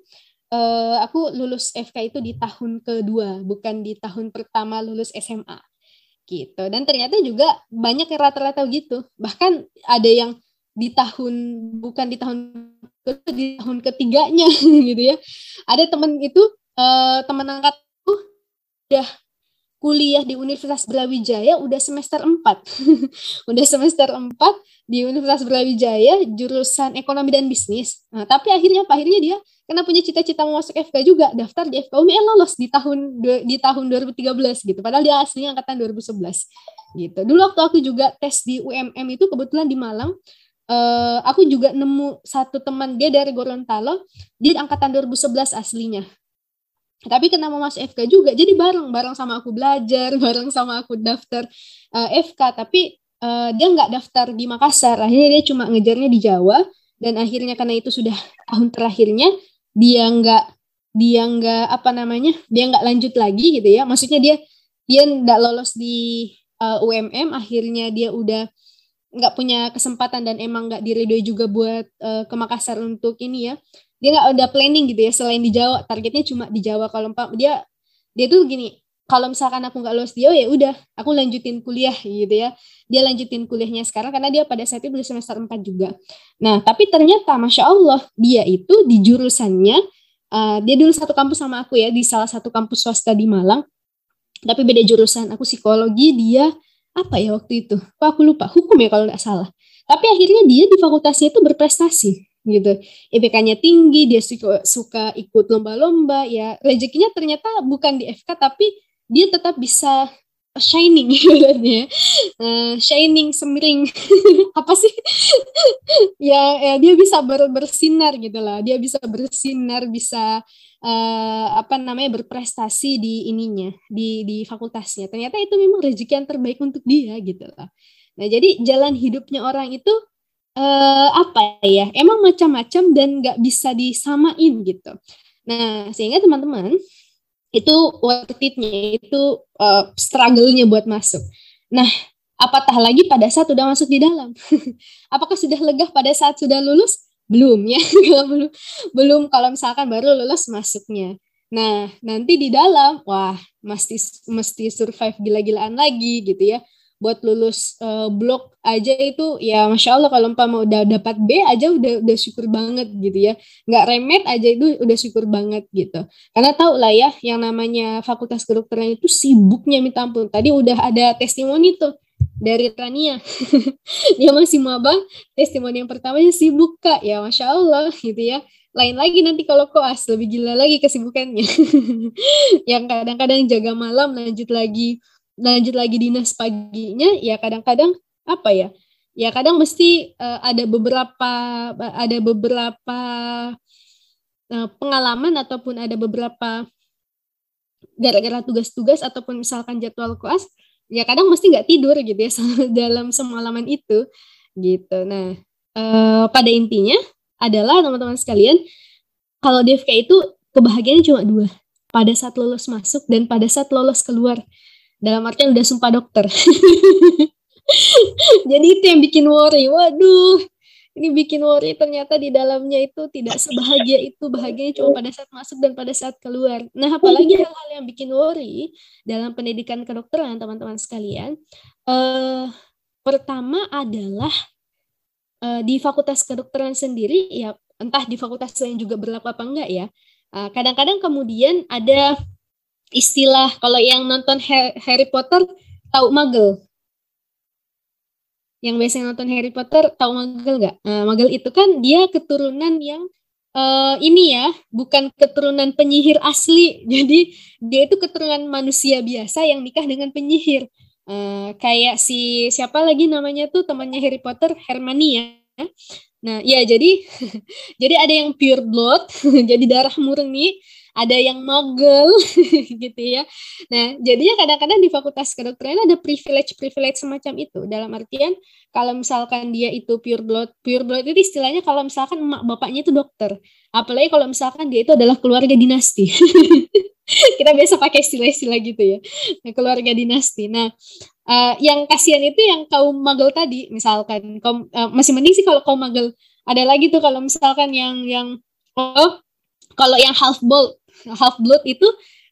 uh, aku lulus FK itu di tahun kedua bukan di tahun pertama lulus SMA gitu. Dan ternyata juga banyak yang rata-rata gitu. Bahkan ada yang di tahun bukan di tahun di tahun ketiganya gitu ya. Ada temen itu uh, teman angkatku udah kuliah di Universitas Brawijaya udah semester 4. udah semester 4 di Universitas Brawijaya jurusan ekonomi dan bisnis. Nah, tapi akhirnya apa? Akhirnya dia karena punya cita-cita mau masuk FK juga, daftar di FK UMI eh, lolos di tahun di tahun 2013 gitu. Padahal dia aslinya angkatan 2011 gitu. Dulu waktu aku juga tes di UMM itu kebetulan di Malang Uh, aku juga nemu satu teman dia dari Gorontalo, dia angkatan 2011 aslinya tapi kena mau masuk FK juga. Jadi bareng bareng sama aku belajar bareng sama aku daftar uh, eh, FK tapi uh, dia nggak daftar di Makassar. Akhirnya dia cuma ngejarnya di Jawa. Dan akhirnya karena itu sudah tahun terakhirnya dia nggak dia nggak apa namanya dia nggak lanjut lagi gitu ya. Maksudnya dia dia nggak lolos di uh, UMM akhirnya dia udah nggak punya kesempatan dan emang nggak diridoi juga buat uh, ke Makassar untuk ini ya dia nggak ada planning gitu ya selain di Jawa. Targetnya cuma di Jawa kalau dia dia tuh gini kalau misalkan aku nggak lulus dia ya udah aku lanjutin kuliah gitu ya. Dia lanjutin kuliahnya sekarang karena dia pada saat itu udah semester 4 juga. Nah tapi ternyata masya Allah dia itu di jurusannya uh, dia dulu satu kampus sama aku ya di salah satu kampus swasta di Malang. Tapi beda jurusan aku psikologi dia apa ya waktu itu? Aku lupa hukum ya kalau nggak salah. Tapi akhirnya dia di fakultasnya itu berprestasi gitu. IPK-nya tinggi, dia suka, suka ikut lomba-lomba, ya rezekinya ternyata bukan di FK tapi dia tetap bisa shining ya uh, shining semiring. Apa sih? Ya, ya dia bisa ber, bersinar gitu lah. Dia bisa bersinar bisa uh, apa namanya berprestasi di ininya di di fakultasnya. Ternyata itu memang rezeki yang terbaik untuk dia gitu lah. Nah jadi jalan hidupnya orang itu uh, apa ya emang macam-macam dan nggak bisa disamain gitu nah sehingga teman-teman itu worth it-nya itu uh, struggle-nya buat masuk. Nah, apatah lagi pada saat sudah masuk di dalam. Apakah sudah lega pada saat sudah lulus? Belum ya, belum belum kalau misalkan baru lulus masuknya. Nah, nanti di dalam wah, mesti mesti survive gila-gilaan lagi gitu ya buat lulus uh, blok aja itu ya masya Allah kalau mau udah dapat B aja udah udah syukur banget gitu ya. Nggak remet aja itu udah syukur banget gitu. Karena tau lah ya yang namanya fakultas kedokteran itu sibuknya minta ampun. Tadi udah ada testimoni tuh dari Rania. Dia masih maba testimoni yang pertamanya sibuk kak. Ya masya Allah gitu ya. Lain lagi nanti kalau koas lebih gila lagi kesibukannya. Yang kadang-kadang jaga malam lanjut lagi lanjut lagi dinas paginya ya kadang-kadang apa ya ya kadang mesti uh, ada beberapa ada beberapa uh, pengalaman ataupun ada beberapa gara-gara tugas-tugas ataupun misalkan jadwal koas ya kadang mesti nggak tidur gitu ya dalam semalaman itu gitu. Nah uh, pada intinya adalah teman-teman sekalian kalau DFK itu kebahagiaannya cuma dua pada saat lolos masuk dan pada saat lolos keluar dalam artian udah sumpah dokter. Jadi itu yang bikin worry. Waduh ini bikin worry ternyata di dalamnya itu tidak sebahagia itu. Bahagianya cuma pada saat masuk dan pada saat keluar. Nah apalagi hal-hal yang bikin worry dalam pendidikan kedokteran teman-teman sekalian. Uh, pertama adalah uh, di fakultas kedokteran sendiri ya entah di fakultas lain juga berlaku apa enggak ya. Eh, kadang-kadang uh, kemudian ada istilah kalau yang nonton Harry Potter tahu magel yang biasanya nonton Harry Potter tahu magel nggak? Nah, magel itu kan dia keturunan yang uh, ini ya, bukan keturunan penyihir asli. Jadi dia itu keturunan manusia biasa yang nikah dengan penyihir. Uh, kayak si siapa lagi namanya tuh temannya Harry Potter, Hermione ya. Nah, ya jadi jadi ada yang pure blood, jadi darah murni ada yang mogel gitu ya. Nah, jadinya kadang-kadang di fakultas kedokteran ada privilege-privilege semacam itu. Dalam artian kalau misalkan dia itu pure blood, pure blood itu istilahnya kalau misalkan emak bapaknya itu dokter. Apalagi kalau misalkan dia itu adalah keluarga dinasti. Kita biasa pakai istilah-istilah gitu ya. Nah, keluarga dinasti. Nah, uh, yang kasihan itu yang kaum magel tadi, misalkan kaum uh, masih mending sih kalau kaum magel. Ada lagi tuh kalau misalkan yang yang oh kalau yang half blood half blood itu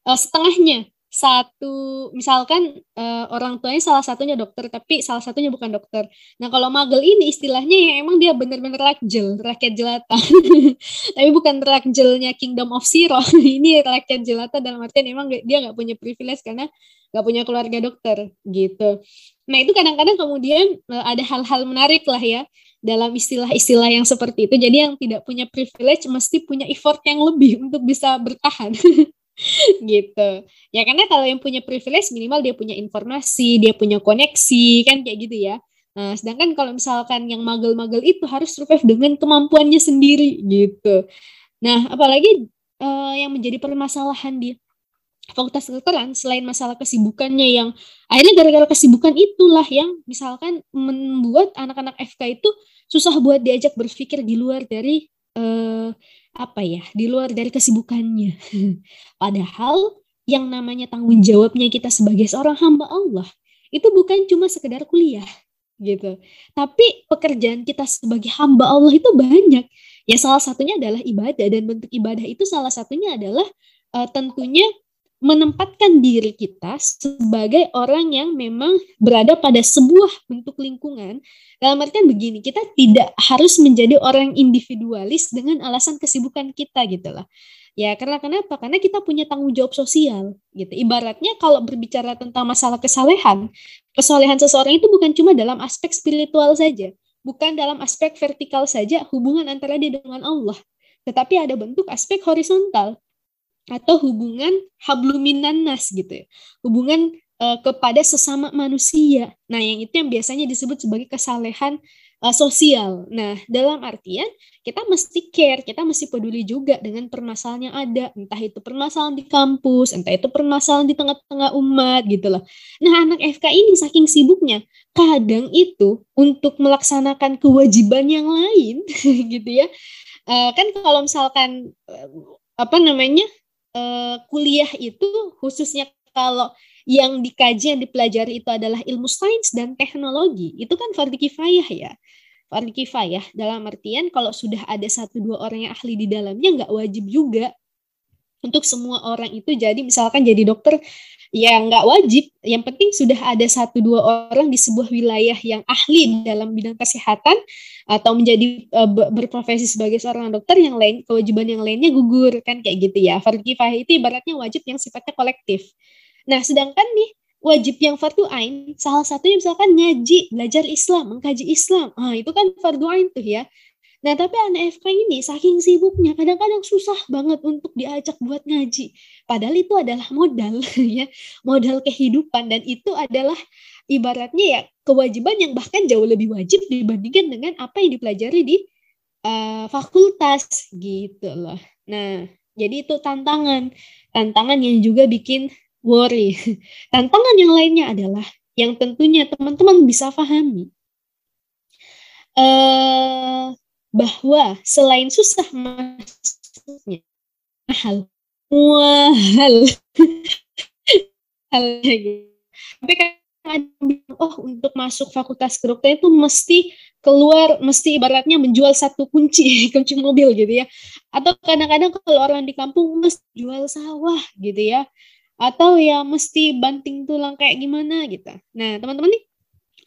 uh, setengahnya satu misalkan uh, orang tuanya salah satunya dokter tapi salah satunya bukan dokter. Nah kalau magel ini istilahnya ya emang dia benar-benar rakjel, rakyat jelata. tapi bukan rakjelnya Kingdom of Zero. ini rakyat jelata dalam artian emang dia nggak punya privilege karena nggak punya keluarga dokter gitu. Nah itu kadang-kadang kemudian uh, ada hal-hal menarik lah ya dalam istilah-istilah yang seperti itu. Jadi yang tidak punya privilege mesti punya effort yang lebih untuk bisa bertahan. gitu. Ya karena kalau yang punya privilege minimal dia punya informasi, dia punya koneksi, kan kayak gitu ya. Nah, sedangkan kalau misalkan yang magel-magel itu harus survive dengan kemampuannya sendiri gitu. Nah, apalagi uh, yang menjadi permasalahan di fakultas kedokteran selain masalah kesibukannya yang akhirnya gara-gara kesibukan itulah yang misalkan membuat anak-anak FK itu susah buat diajak berpikir di luar dari uh, apa ya di luar dari kesibukannya. Padahal yang namanya tanggung jawabnya kita sebagai seorang hamba Allah itu bukan cuma sekedar kuliah gitu. Tapi pekerjaan kita sebagai hamba Allah itu banyak. Ya salah satunya adalah ibadah dan bentuk ibadah itu salah satunya adalah uh, tentunya menempatkan diri kita sebagai orang yang memang berada pada sebuah bentuk lingkungan. Dalam artian begini, kita tidak harus menjadi orang individualis dengan alasan kesibukan kita gitu lah. Ya, karena kenapa? Karena kita punya tanggung jawab sosial gitu. Ibaratnya kalau berbicara tentang masalah kesalehan, kesalehan seseorang itu bukan cuma dalam aspek spiritual saja, bukan dalam aspek vertikal saja hubungan antara dia dengan Allah, tetapi ada bentuk aspek horizontal atau hubungan habluminan nas gitu ya. Hubungan uh, kepada sesama manusia. Nah, yang itu yang biasanya disebut sebagai kesalehan uh, sosial. Nah, dalam artian kita mesti care, kita mesti peduli juga dengan permasalahan yang ada, entah itu permasalahan di kampus, entah itu permasalahan di tengah-tengah umat gitu loh. Nah, anak FK ini saking sibuknya, kadang itu untuk melaksanakan kewajiban yang lain gitu ya. Uh, kan kalau misalkan uh, apa namanya? Uh, kuliah itu khususnya kalau yang dikaji yang dipelajari itu adalah ilmu sains dan teknologi. Itu kan fardu kifayah ya. Fardu kifayah dalam artian kalau sudah ada satu dua orang yang ahli di dalamnya nggak wajib juga untuk semua orang itu jadi misalkan jadi dokter ya nggak wajib yang penting sudah ada satu dua orang di sebuah wilayah yang ahli dalam bidang kesehatan atau menjadi uh, berprofesi sebagai seorang dokter yang lain kewajiban yang lainnya gugur kan kayak gitu ya kifayah itu ibaratnya wajib yang sifatnya kolektif Nah, sedangkan nih wajib yang fardu ain salah satunya misalkan ngaji, belajar Islam, mengkaji Islam. Ah, itu kan fardu ain tuh ya. Nah, tapi anak FK ini saking sibuknya kadang-kadang susah banget untuk diajak buat ngaji. Padahal itu adalah modal ya, modal kehidupan dan itu adalah ibaratnya ya kewajiban yang bahkan jauh lebih wajib dibandingkan dengan apa yang dipelajari di uh, fakultas gitu loh. Nah, jadi itu tantangan. Tantangan yang juga bikin worry. Tantangan yang lainnya adalah yang tentunya teman-teman bisa pahami uh, bahwa selain susah masuknya mahal mahal hal tapi kan oh untuk masuk fakultas kedokteran itu mesti keluar mesti ibaratnya menjual satu kunci kunci mobil gitu ya atau kadang-kadang kalau orang di kampung mesti jual sawah gitu ya atau ya mesti banting tulang kayak gimana gitu. Nah, teman-teman nih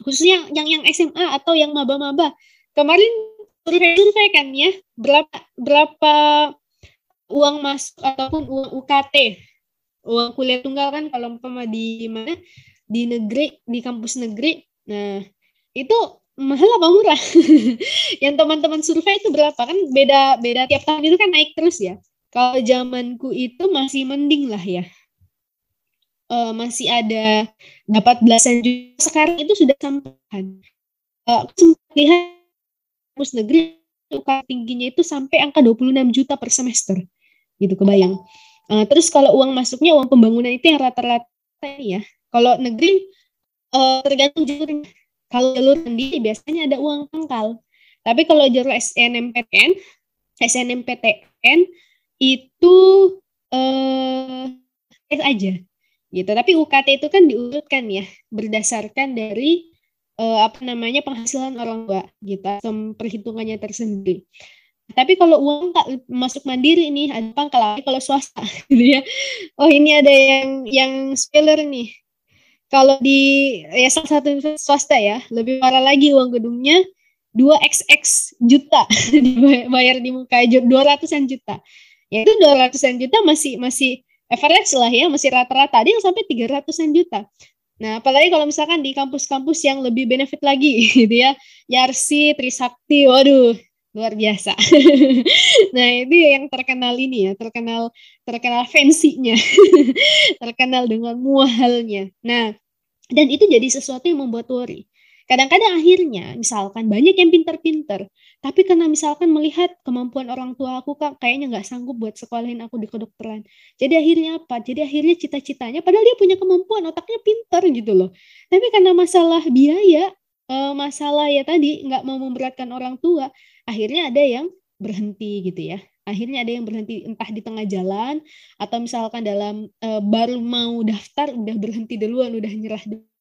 khususnya yang yang SMA atau yang maba-maba. Kemarin survei-survei kan ya, berapa berapa uang masuk ataupun uang UKT, uang kuliah tunggal kan kalau umpama di mana? Di negeri, di kampus negeri. Nah, itu mahal apa murah? yang teman-teman survei itu berapa? Kan beda beda tiap tahun itu kan naik terus ya. Kalau zamanku itu masih mending lah ya. Uh, masih ada dapat belasan juta. Sekarang itu sudah uh, sempat lihat kampus negeri UKT tingginya itu sampai angka 26 juta per semester. Gitu kebayang? Uh, terus kalau uang masuknya uang pembangunan itu yang rata-rata ya. Kalau negeri uh, tergantung jalurnya kalau jalur sendiri biasanya ada uang pangkal. Tapi kalau jalur SNMPTN SNMPTN itu eh uh, aja. Gitu. Tapi UKT itu kan diurutkan ya berdasarkan dari uh, apa namanya penghasilan orang tua gitu, perhitungannya tersendiri. Tapi kalau uang tak masuk mandiri nih ada pangkal kalau swasta gitu ya. Oh ini ada yang yang spoiler nih. Kalau di ya salah satu swasta ya, lebih parah lagi uang gedungnya 2xx juta dibayar di muka 200-an juta. Ya itu 200-an juta masih masih average lah ya masih rata-rata ada yang sampai 300-an juta Nah, apalagi kalau misalkan di kampus-kampus yang lebih benefit lagi gitu ya. Yarsi, Trisakti, waduh, luar biasa. nah, ini yang terkenal ini ya, terkenal terkenal fancy-nya. terkenal dengan muahalnya. Nah, dan itu jadi sesuatu yang membuat worry. Kadang-kadang akhirnya, misalkan banyak yang pinter-pinter, tapi karena misalkan melihat kemampuan orang tua aku kak kayaknya nggak sanggup buat sekolahin aku di kedokteran. Jadi akhirnya apa? Jadi akhirnya cita-citanya, padahal dia punya kemampuan, otaknya pinter gitu loh. Tapi karena masalah biaya, eh, masalah ya tadi nggak mau memberatkan orang tua, akhirnya ada yang berhenti gitu ya. Akhirnya ada yang berhenti entah di tengah jalan atau misalkan dalam uh, baru mau daftar udah berhenti duluan, udah nyerah duluan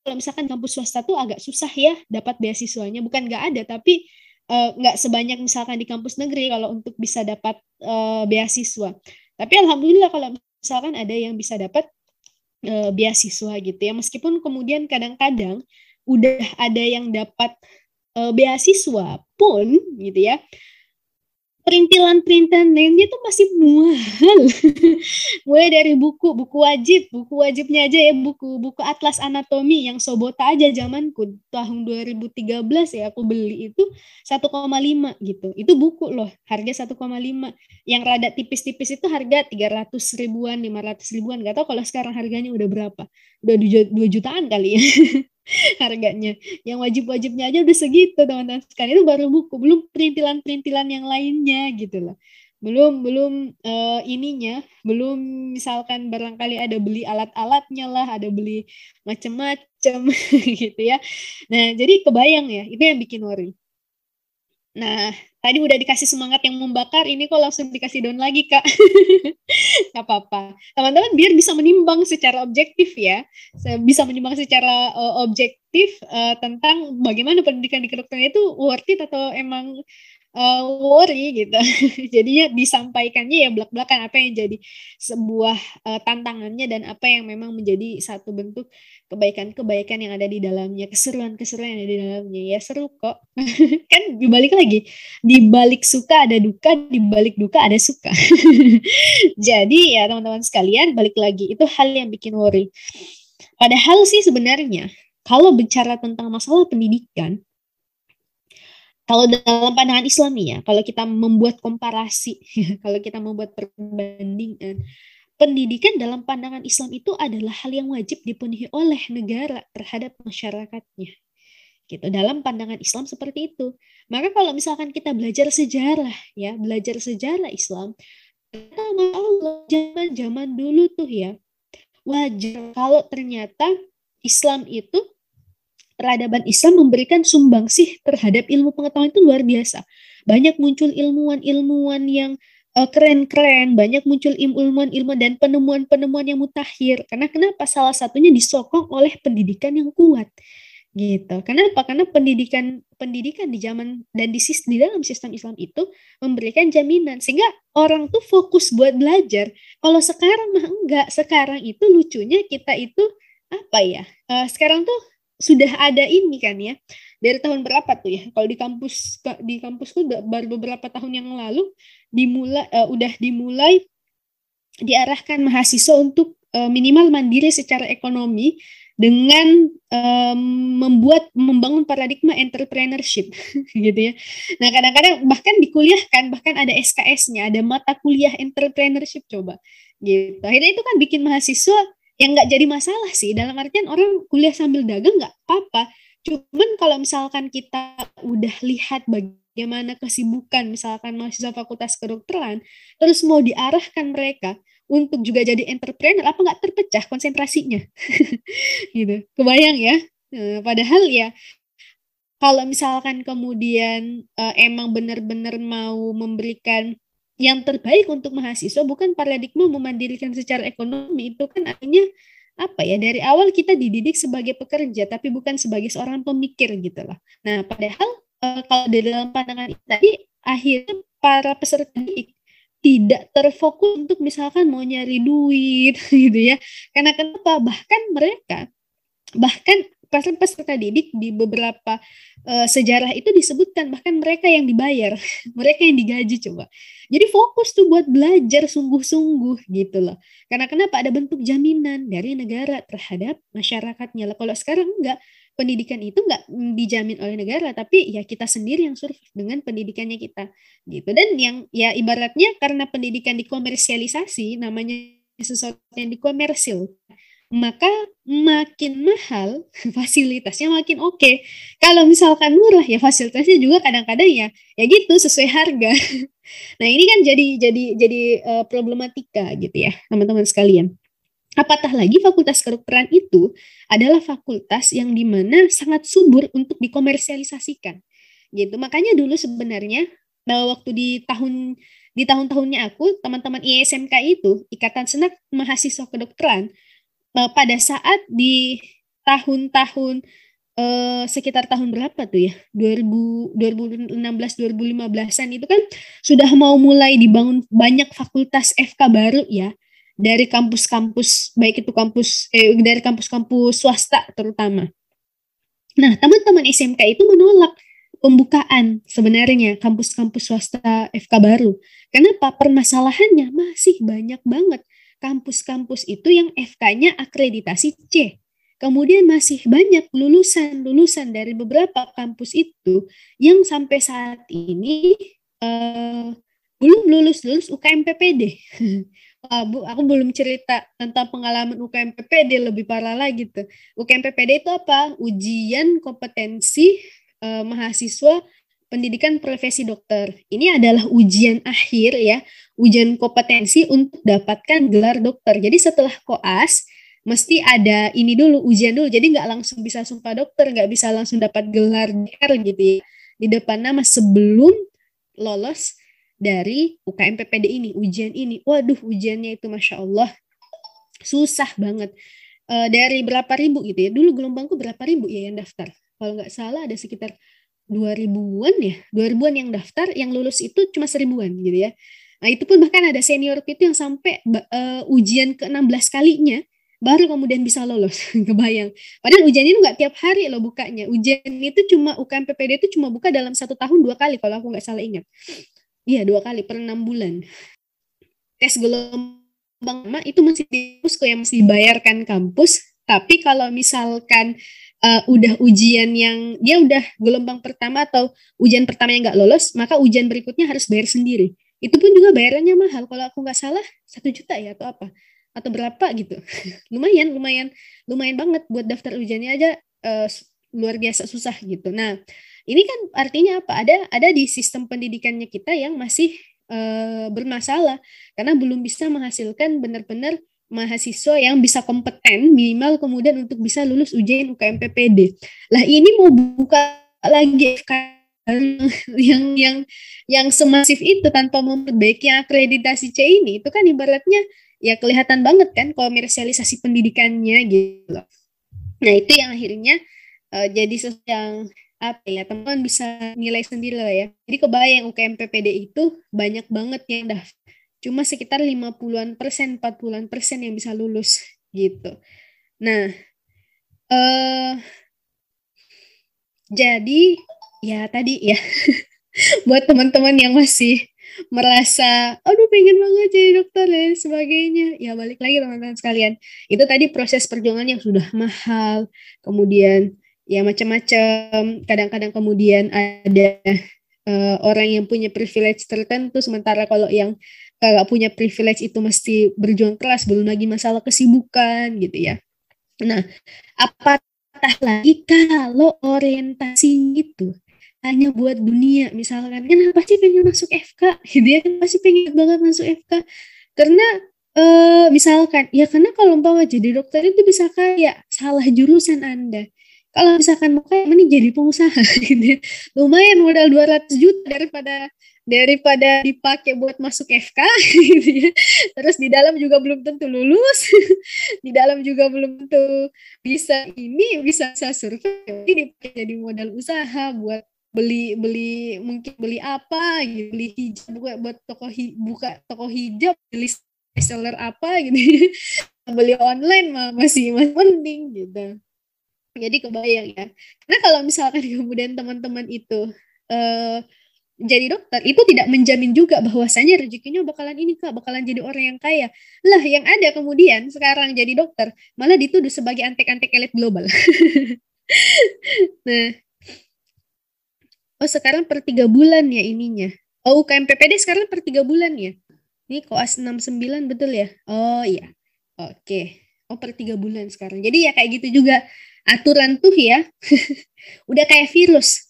kalau misalkan kampus swasta tuh agak susah ya dapat beasiswanya. Bukan nggak ada tapi uh, nggak sebanyak misalkan di kampus negeri kalau untuk bisa dapat uh, beasiswa. Tapi alhamdulillah kalau misalkan ada yang bisa dapat uh, beasiswa gitu ya. Meskipun kemudian kadang-kadang udah ada yang dapat uh, beasiswa pun gitu ya perintilan-perintilan lainnya tuh masih mahal. Mulai dari buku, buku wajib, buku wajibnya aja ya buku buku Atlas Anatomi yang Sobota aja zamanku tahun 2013 ya aku beli itu 1,5 gitu. Itu buku loh, harga 1,5. Yang rada tipis-tipis itu harga 300 ribuan, 500 ribuan. Gak tau kalau sekarang harganya udah berapa. Udah 2 jutaan kali ya. harganya. Yang wajib-wajibnya aja udah segitu teman-teman sekalian. Itu baru buku, belum perintilan-perintilan yang lainnya gitu loh. Belum belum uh, ininya, belum misalkan barangkali ada beli alat-alatnya lah, ada beli macam-macam gitu ya. Nah, jadi kebayang ya, itu yang bikin worry. Nah, tadi udah dikasih semangat yang membakar, ini kok langsung dikasih down lagi, Kak. Gak apa-apa. Teman-teman biar bisa menimbang secara objektif ya. Bisa menimbang secara uh, objektif uh, tentang bagaimana pendidikan di kedokteran itu worth it atau emang uh, worry gitu. Jadinya disampaikannya ya belak-belakan apa yang jadi sebuah uh, tantangannya dan apa yang memang menjadi satu bentuk kebaikan-kebaikan yang ada di dalamnya, keseruan-keseruan yang ada di dalamnya. Ya seru kok. kan dibalik lagi, dibalik suka ada duka, dibalik duka ada suka. jadi ya teman-teman sekalian, balik lagi itu hal yang bikin worry. Padahal sih sebenarnya kalau bicara tentang masalah pendidikan, kalau dalam pandangan Islam ya, kalau kita membuat komparasi, kalau kita membuat perbandingan, pendidikan dalam pandangan Islam itu adalah hal yang wajib dipenuhi oleh negara terhadap masyarakatnya. Gitu. Dalam pandangan Islam seperti itu. Maka kalau misalkan kita belajar sejarah ya, belajar sejarah Islam, Allah zaman-zaman dulu tuh ya, wajar kalau ternyata Islam itu peradaban Islam memberikan sumbangsih terhadap ilmu pengetahuan itu luar biasa. Banyak muncul ilmuwan-ilmuwan yang uh, keren-keren, banyak muncul ilmuwan-ilmuwan dan penemuan-penemuan yang mutakhir. Karena kenapa? Salah satunya disokong oleh pendidikan yang kuat. Gitu. Kenapa? Karena pendidikan pendidikan di zaman dan di, di dalam sistem Islam itu memberikan jaminan sehingga orang tuh fokus buat belajar. Kalau sekarang mah enggak. Sekarang itu lucunya kita itu apa ya? Uh, sekarang tuh sudah ada ini kan ya dari tahun berapa tuh ya kalau di kampus di kampusku baru beberapa tahun yang lalu dimulai uh, udah dimulai diarahkan mahasiswa untuk uh, minimal mandiri secara ekonomi dengan um, membuat membangun paradigma entrepreneurship gitu ya. Nah kadang-kadang bahkan dikuliahkan bahkan ada SKS-nya ada mata kuliah entrepreneurship coba gitu. Akhirnya itu kan bikin mahasiswa yang nggak jadi masalah sih. Dalam artian orang kuliah sambil dagang nggak apa-apa. Cuman kalau misalkan kita udah lihat bagaimana kesibukan misalkan mahasiswa fakultas kedokteran terus mau diarahkan mereka untuk juga jadi entrepreneur apa nggak terpecah konsentrasinya? Gitu. Kebayang ya? Nah, padahal ya kalau misalkan kemudian uh, emang benar-benar mau memberikan yang terbaik untuk mahasiswa bukan paradigma memandirikan secara ekonomi itu kan artinya apa ya dari awal kita dididik sebagai pekerja tapi bukan sebagai seorang pemikir gitu lah. Nah padahal uh, kalau dalam pandangan ini tadi akhirnya para peserta didik tidak terfokus untuk misalkan mau nyari duit gitu ya. Karena kenapa? Bahkan mereka bahkan peserta didik di beberapa uh, sejarah itu disebutkan bahkan mereka yang dibayar, mereka yang digaji coba. Jadi fokus tuh buat belajar sungguh-sungguh gitu loh. Karena kenapa ada bentuk jaminan dari negara terhadap masyarakatnya. Lah kalau sekarang enggak, pendidikan itu enggak dijamin oleh negara tapi ya kita sendiri yang survive dengan pendidikannya kita gitu dan yang ya ibaratnya karena pendidikan dikomersialisasi namanya sesuatu yang dikomersil maka makin mahal fasilitasnya makin oke. Okay. Kalau misalkan murah ya fasilitasnya juga kadang-kadang ya ya gitu sesuai harga. Nah ini kan jadi jadi jadi uh, problematika gitu ya teman-teman sekalian. Apatah lagi fakultas kedokteran itu adalah fakultas yang di mana sangat subur untuk dikomersialisasikan gitu. Makanya dulu sebenarnya bahwa waktu di tahun di tahun-tahunnya aku teman-teman ISMK itu Ikatan Senat Mahasiswa Kedokteran uh, pada saat di tahun-tahun uh, sekitar tahun berapa tuh ya 2000 2016 2015an itu kan sudah mau mulai dibangun banyak fakultas FK baru ya dari kampus-kampus baik itu kampus eh, dari kampus-kampus swasta terutama. Nah, teman-teman SMK itu menolak pembukaan sebenarnya kampus-kampus swasta FK baru. Kenapa? Permasalahannya masih banyak banget kampus-kampus itu yang FK-nya akreditasi C. Kemudian masih banyak lulusan-lulusan dari beberapa kampus itu yang sampai saat ini uh, belum lulus-lulus UKM PPD. Wah, Bu, aku belum cerita tentang pengalaman UKM PPD lebih parah lagi tuh. UKM PPD itu apa? Ujian kompetensi uh, mahasiswa pendidikan profesi dokter. Ini adalah ujian akhir ya, ujian kompetensi untuk dapatkan gelar dokter. Jadi setelah koas mesti ada ini dulu ujian dulu. Jadi nggak langsung bisa sumpah dokter, nggak bisa langsung dapat gelar DR gitu ya. Di depan nama sebelum lolos dari UKM PPD ini, ujian ini. Waduh, ujiannya itu masya Allah susah banget. E, dari berapa ribu gitu ya? Dulu gelombangku berapa ribu ya yang daftar? Kalau nggak salah ada sekitar 2000-an ya, 2000-an yang daftar, yang lulus itu cuma seribuan gitu ya. Nah, itu pun bahkan ada senior itu yang sampai uh, ujian ke-16 kalinya baru kemudian bisa lolos. Kebayang. Padahal ujian itu nggak tiap hari loh bukanya. Ujian itu cuma UKM PPD itu cuma buka dalam satu tahun dua kali kalau aku nggak salah ingat. Iya dua kali per enam bulan. Tes gelombang itu masih di yang masih dibayarkan kampus. Tapi kalau misalkan uh, udah ujian yang dia udah gelombang pertama atau ujian pertama yang nggak lolos, maka ujian berikutnya harus bayar sendiri. Itu pun juga bayarannya mahal. Kalau aku nggak salah satu juta ya atau apa atau berapa gitu. lumayan, lumayan, lumayan banget buat daftar ujiannya aja uh, luar biasa susah gitu. Nah, ini kan artinya apa? Ada ada di sistem pendidikannya kita yang masih uh, bermasalah karena belum bisa menghasilkan benar-benar mahasiswa yang bisa kompeten minimal kemudian untuk bisa lulus ujian UKM PPD. Lah ini mau buka lagi yang yang yang semasif itu tanpa memperbaiki akreditasi C ini itu kan ibaratnya ya kelihatan banget kan komersialisasi pendidikannya gitu Nah itu yang akhirnya uh, jadi sesuatu yang apa ya teman bisa nilai sendiri lah ya. Jadi kebayang UKM PPD itu banyak banget yang daftar cuma sekitar 50-an persen, 40-an persen yang bisa lulus gitu. Nah, eh jadi ya tadi ya buat teman-teman yang masih merasa aduh pengen banget jadi dokter dan sebagainya. Ya balik lagi teman-teman sekalian. Itu tadi proses perjuangan yang sudah mahal kemudian ya macam-macam. Kadang-kadang kemudian ada uh, orang yang punya privilege tertentu sementara kalau yang gak punya privilege itu mesti berjuang keras belum lagi masalah kesibukan gitu ya. Nah apatah lagi kalau orientasi itu hanya buat dunia misalkan. Kenapa sih pengen masuk FK dia kan pasti pengen banget masuk FK karena uh, misalkan ya karena kalau umpama jadi dokter itu bisa kayak salah jurusan anda. Kalau misalkan mau kayak mending jadi pengusaha gitu ya. lumayan modal 200 juta daripada daripada dipakai buat masuk FK gitu ya. Terus di dalam juga belum tentu lulus. di dalam juga belum tentu bisa ini bisa saya survei ini jadi modal usaha buat beli beli mungkin beli apa gitu beli hijab buat buat toko hi, buka toko hijab beli seller apa gitu beli online mah masih masih penting gitu jadi kebayang ya karena kalau misalkan kemudian teman-teman itu uh, jadi dokter itu tidak menjamin juga bahwasanya rezekinya bakalan ini kak bakalan jadi orang yang kaya. Lah yang ada kemudian sekarang jadi dokter malah dituduh sebagai antek-antek elit global. Nah. Oh sekarang per tiga bulan ya ininya. Oh UKM PPD sekarang per tiga bulan ya? Ini koas 69 betul ya? Oh iya. Oke. Oh per tiga bulan sekarang. Jadi ya kayak gitu juga aturan tuh ya. Udah kayak virus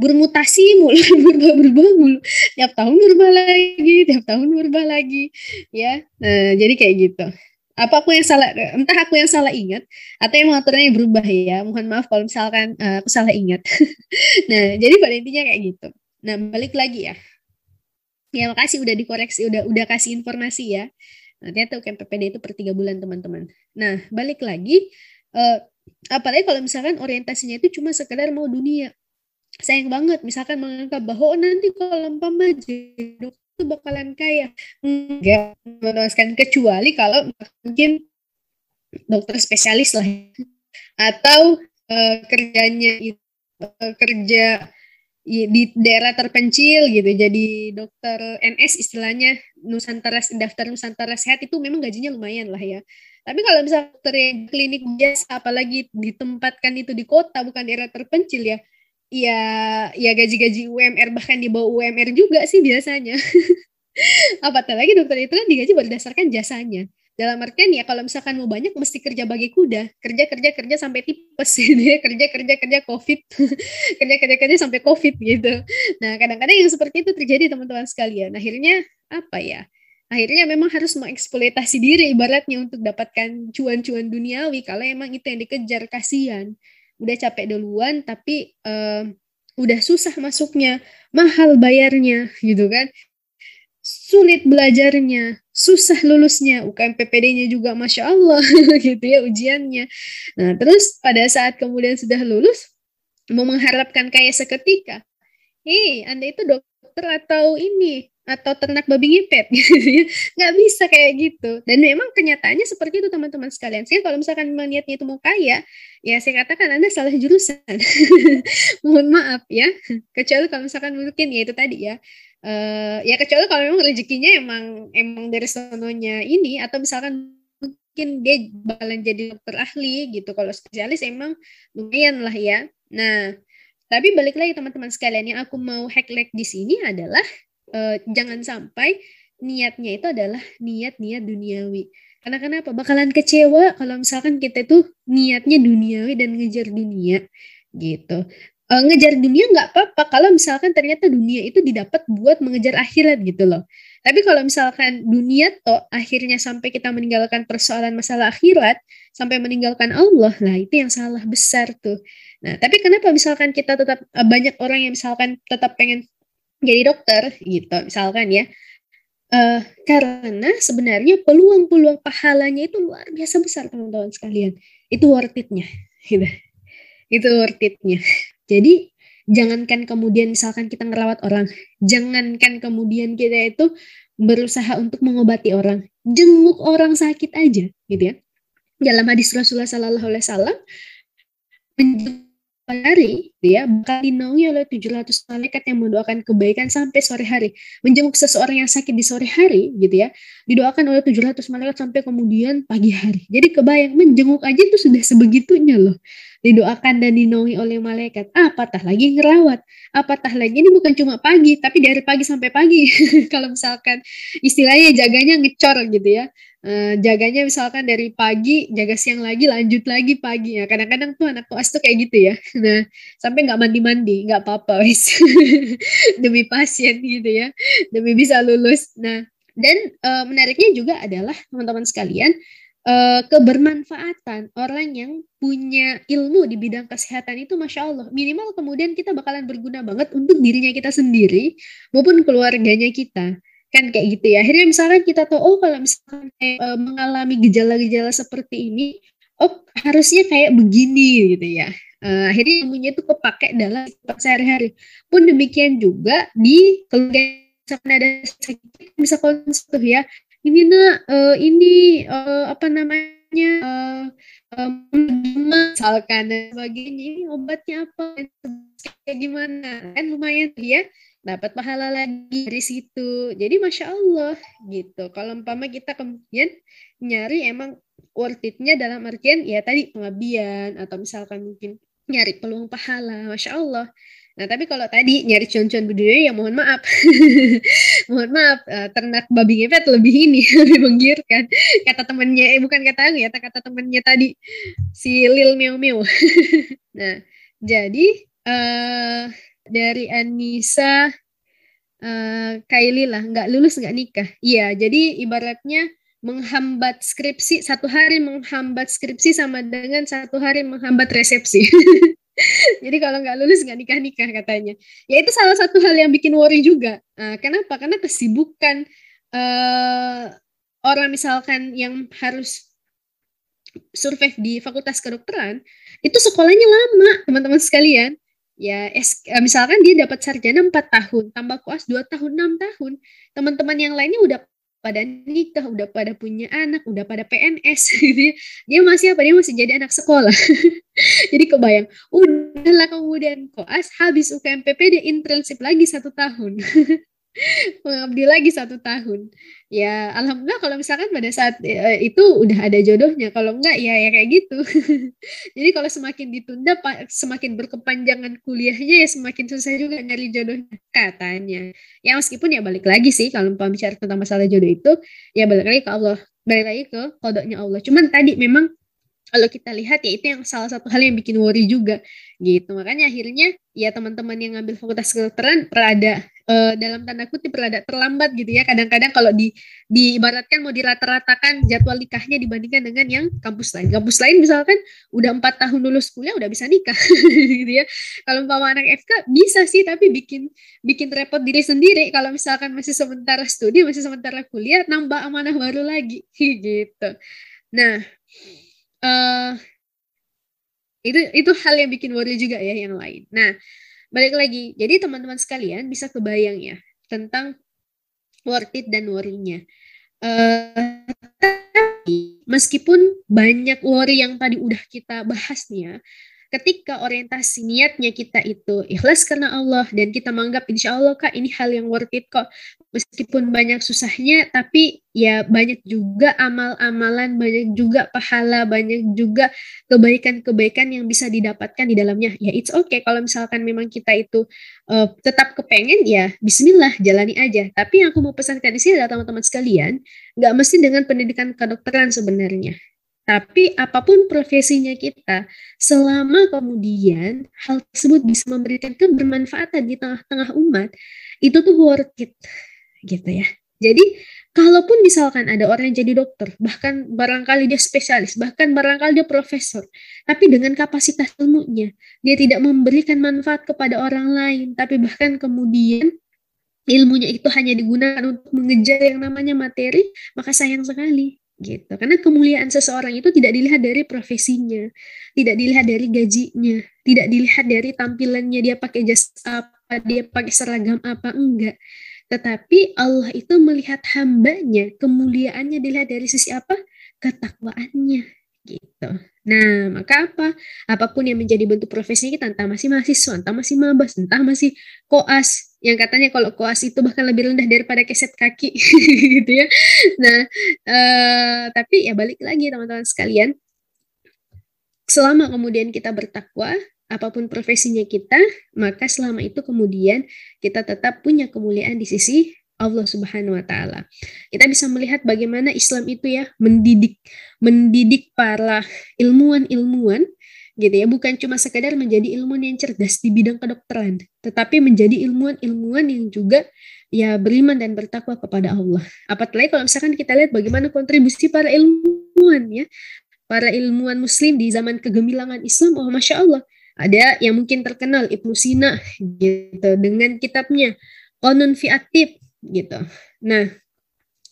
bermutasi mulu berubah berubah mulu. Tiap tahun berubah lagi tiap tahun berubah lagi ya. Nah, jadi kayak gitu. Apa aku yang salah entah aku yang salah ingat atau yang aturannya berubah ya. Mohon maaf kalau misalkan uh, aku salah ingat. Nah jadi pada intinya kayak gitu. Nah balik lagi ya. Ya makasih udah dikoreksi udah udah kasih informasi ya. Nanti tuh PPD itu per tiga bulan teman-teman. Nah balik lagi uh, apalagi kalau misalkan orientasinya itu cuma sekedar mau dunia sayang banget misalkan menganggap bahwa oh, nanti kalau umpama jadi dokter bakalan kaya. Enggak menuaskan kecuali kalau mungkin dokter spesialis lah atau uh, kerjanya itu uh, kerja di daerah terpencil gitu jadi dokter NS istilahnya Nusantara daftar Nusantara sehat itu memang gajinya lumayan lah ya. Tapi kalau misalnya dokter klinik biasa apalagi ditempatkan itu di kota bukan daerah terpencil ya ya ya gaji-gaji UMR bahkan di bawah UMR juga sih biasanya. Apatah lagi dokter? Itu kan digaji berdasarkan jasanya. Dalam artian ya kalau misalkan mau banyak mesti kerja bagi kuda. Kerja kerja kerja sampai tipes. Gitu ya kerja kerja kerja covid. Kerja kerja kerja sampai covid gitu. Nah kadang-kadang yang seperti itu terjadi teman-teman sekalian. Akhirnya apa ya? Akhirnya memang harus mengeksploitasi diri ibaratnya untuk dapatkan cuan-cuan duniawi. Kalau emang itu yang dikejar kasihan udah capek duluan tapi uh, udah susah masuknya mahal bayarnya gitu kan sulit belajarnya, susah lulusnya, UKM PPD-nya juga Masya Allah gitu ya ujiannya. Nah terus pada saat kemudian sudah lulus, mau mengharapkan kayak seketika, hei Anda itu dokter atau ini, atau ternak babi ngepet gitu ya. Nggak bisa kayak gitu. Dan memang kenyataannya seperti itu teman-teman sekalian. Sehingga kalau misalkan niatnya itu mau kaya, ya saya katakan Anda salah jurusan. Mohon maaf ya. Kecuali kalau misalkan mungkin ya itu tadi ya uh, ya kecuali kalau memang rezekinya emang emang dari sononya ini atau misalkan mungkin dia bakalan jadi dokter ahli gitu kalau spesialis emang lumayan lah ya nah tapi balik lagi teman-teman sekalian yang aku mau hack di sini adalah uh, jangan sampai niatnya itu adalah niat-niat duniawi karena kenapa bakalan kecewa kalau misalkan kita itu niatnya duniawi dan ngejar dunia gitu uh, ngejar dunia nggak apa-apa kalau misalkan ternyata dunia itu didapat buat mengejar akhirat gitu loh. Tapi kalau misalkan dunia toh akhirnya sampai kita meninggalkan persoalan masalah akhirat, sampai meninggalkan Allah, lah itu yang salah besar tuh. Nah, tapi kenapa misalkan kita tetap uh, banyak orang yang misalkan tetap pengen jadi dokter gitu, misalkan ya. Uh, karena sebenarnya peluang-peluang pahalanya itu luar biasa besar teman-teman sekalian. Itu worth it-nya. Gitu. Itu worth it-nya. Jadi jangankan kemudian misalkan kita ngerawat orang, jangankan kemudian kita itu berusaha untuk mengobati orang, jenguk orang sakit aja, gitu ya. Dalam hadis Rasulullah Sallallahu Alaihi Wasallam, hari dia bakal dinaungi oleh 700 malaikat yang mendoakan kebaikan sampai sore hari. Menjenguk seseorang yang sakit di sore hari gitu ya, didoakan oleh 700 malaikat sampai kemudian pagi hari. Jadi kebayang menjenguk aja itu sudah sebegitunya loh. Didoakan dan dinaungi oleh malaikat. Apatah lagi ngerawat. Apatah lagi. Ini bukan cuma pagi, tapi dari pagi sampai pagi. Kalau misalkan istilahnya jaganya ngecor gitu ya. Uh, jaganya misalkan dari pagi jaga siang lagi lanjut lagi pagi. Ya kadang-kadang tuh anak koas tuh kayak gitu ya. Nah sampai nggak mandi-mandi nggak apa-apa wis. Demi pasien gitu ya. Demi bisa lulus. Nah dan uh, menariknya juga adalah teman-teman sekalian uh, kebermanfaatan orang yang punya ilmu di bidang kesehatan itu masya Allah minimal kemudian kita bakalan berguna banget untuk dirinya kita sendiri maupun keluarganya kita. Kan kayak gitu ya. Akhirnya misalnya kita tahu oh kalau misalnya kayak, e, mengalami gejala-gejala seperti ini oh harusnya kayak begini gitu ya. E, akhirnya ilmunya itu kepake dalam sehari-hari. Pun demikian juga di keluarga misalkan ada sakit bisa konsul ya ini nak uh, ini uh, apa namanya uh, um, misalkan dan sebagainya ini obatnya apa kayak gimana kan lumayan ya dapat pahala lagi dari situ. Jadi masya Allah gitu. Kalau umpama kita kemudian nyari emang worth it-nya dalam artian ya tadi pengabdian atau misalkan mungkin nyari peluang pahala, masya Allah. Nah tapi kalau tadi nyari cuan-cuan budaya ya mohon maaf, mohon maaf uh, ternak babi ngepet lebih ini lebih menggiurkan kata temennya eh bukan kata aku ya kata temennya tadi si Lil Meow Meow. nah jadi uh, dari Anissa uh, Kaili lah nggak lulus nggak nikah. Iya jadi ibaratnya menghambat skripsi satu hari menghambat skripsi sama dengan satu hari menghambat resepsi jadi kalau nggak lulus nggak nikah nikah katanya. Ya itu salah satu hal yang bikin worry juga. Uh, kenapa? Karena kesibukan uh, orang misalkan yang harus survive di fakultas kedokteran itu sekolahnya lama teman-teman sekalian. Ya es, eh, misalkan dia dapat sarjana 4 tahun tambah koas 2 tahun 6 tahun. Teman-teman yang lainnya udah pada nikah udah pada punya anak udah pada PNS gitu ya. dia masih apa? Dia masih jadi anak sekolah Jadi kebayang, udahlah kemudian koas habis UKMPP dia internship lagi satu tahun. mengabdi lagi satu tahun. Ya, alhamdulillah kalau misalkan pada saat ya, itu udah ada jodohnya. Kalau enggak ya ya kayak gitu. Jadi kalau semakin ditunda semakin berkepanjangan kuliahnya ya semakin susah juga nyari jodohnya katanya. Ya meskipun ya balik lagi sih kalau mau bicara tentang masalah jodoh itu ya balik lagi ke Allah, balik lagi ke kodoknya Allah. Cuman tadi memang kalau kita lihat ya itu yang salah satu hal yang bikin worry juga gitu. Makanya akhirnya ya teman-teman yang ngambil fakultas kedokteran perada uh, dalam tanda kutip perada terlambat gitu ya. Kadang-kadang kalau di diibaratkan mau dirata-ratakan jadwal nikahnya dibandingkan dengan yang kampus lain. Kampus lain misalkan udah empat tahun lulus kuliah udah bisa nikah gitu ya. Kalau umpama anak FK bisa sih tapi bikin bikin repot diri sendiri. Kalau misalkan masih sementara studi masih sementara kuliah nambah amanah baru lagi gitu. Nah uh, itu itu hal yang bikin worry juga ya yang lain. Nah, balik lagi. Jadi teman-teman sekalian bisa kebayang ya tentang worth it dan worry-nya. Uh, meskipun banyak worry yang tadi udah kita bahas nih ya, ketika orientasi niatnya kita itu ikhlas karena Allah dan kita menganggap insya Allah kak ini hal yang worth it kok. Meskipun banyak susahnya tapi ya banyak juga amal-amalan banyak juga pahala banyak juga kebaikan-kebaikan yang bisa didapatkan di dalamnya. Ya it's okay kalau misalkan memang kita itu uh, tetap kepengen ya Bismillah jalani aja. Tapi yang aku mau pesankan di sini adalah teman-teman sekalian nggak mesti dengan pendidikan kedokteran sebenarnya tapi apa pun profesinya kita, selama kemudian hal tersebut bisa memberikan kebermanfaatan di tengah-tengah umat, itu tuh worth it, gitu ya. Jadi, kalaupun misalkan ada orang yang jadi dokter, bahkan barangkali dia spesialis, bahkan barangkali dia profesor, tapi dengan kapasitas ilmunya, dia tidak memberikan manfaat kepada orang lain, tapi bahkan kemudian ilmunya itu hanya digunakan untuk mengejar yang namanya materi, maka sayang sekali gitu. Karena kemuliaan seseorang itu tidak dilihat dari profesinya, tidak dilihat dari gajinya, tidak dilihat dari tampilannya dia pakai jas apa, dia pakai seragam apa enggak. Tetapi Allah itu melihat hambanya, kemuliaannya dilihat dari sisi apa? Ketakwaannya gitu. Nah, maka apa? Apa pun yang menjadi bentuk profesinya kita, entah masih mahasiswa, entah masih mabas, entah masih koas, yang katanya kalau koas itu bahkan lebih rendah daripada keset kaki, gitu ya. Nah, uh, tapi ya balik lagi teman-teman sekalian, selama kemudian kita bertakwa, apa pun profesinya kita, maka selama itu kemudian kita tetap punya kemuliaan di sisi Allah Subhanahu wa taala. Kita bisa melihat bagaimana Islam itu ya mendidik mendidik para ilmuwan-ilmuwan gitu ya, bukan cuma sekedar menjadi ilmuwan yang cerdas di bidang kedokteran, tetapi menjadi ilmuwan-ilmuwan yang juga ya beriman dan bertakwa kepada Allah. Apalagi kalau misalkan kita lihat bagaimana kontribusi para ilmuwan ya, para ilmuwan muslim di zaman kegemilangan Islam, oh masya Allah, ada yang mungkin terkenal Ibnu Sina gitu dengan kitabnya Qanun Fi'atib gitu. Nah,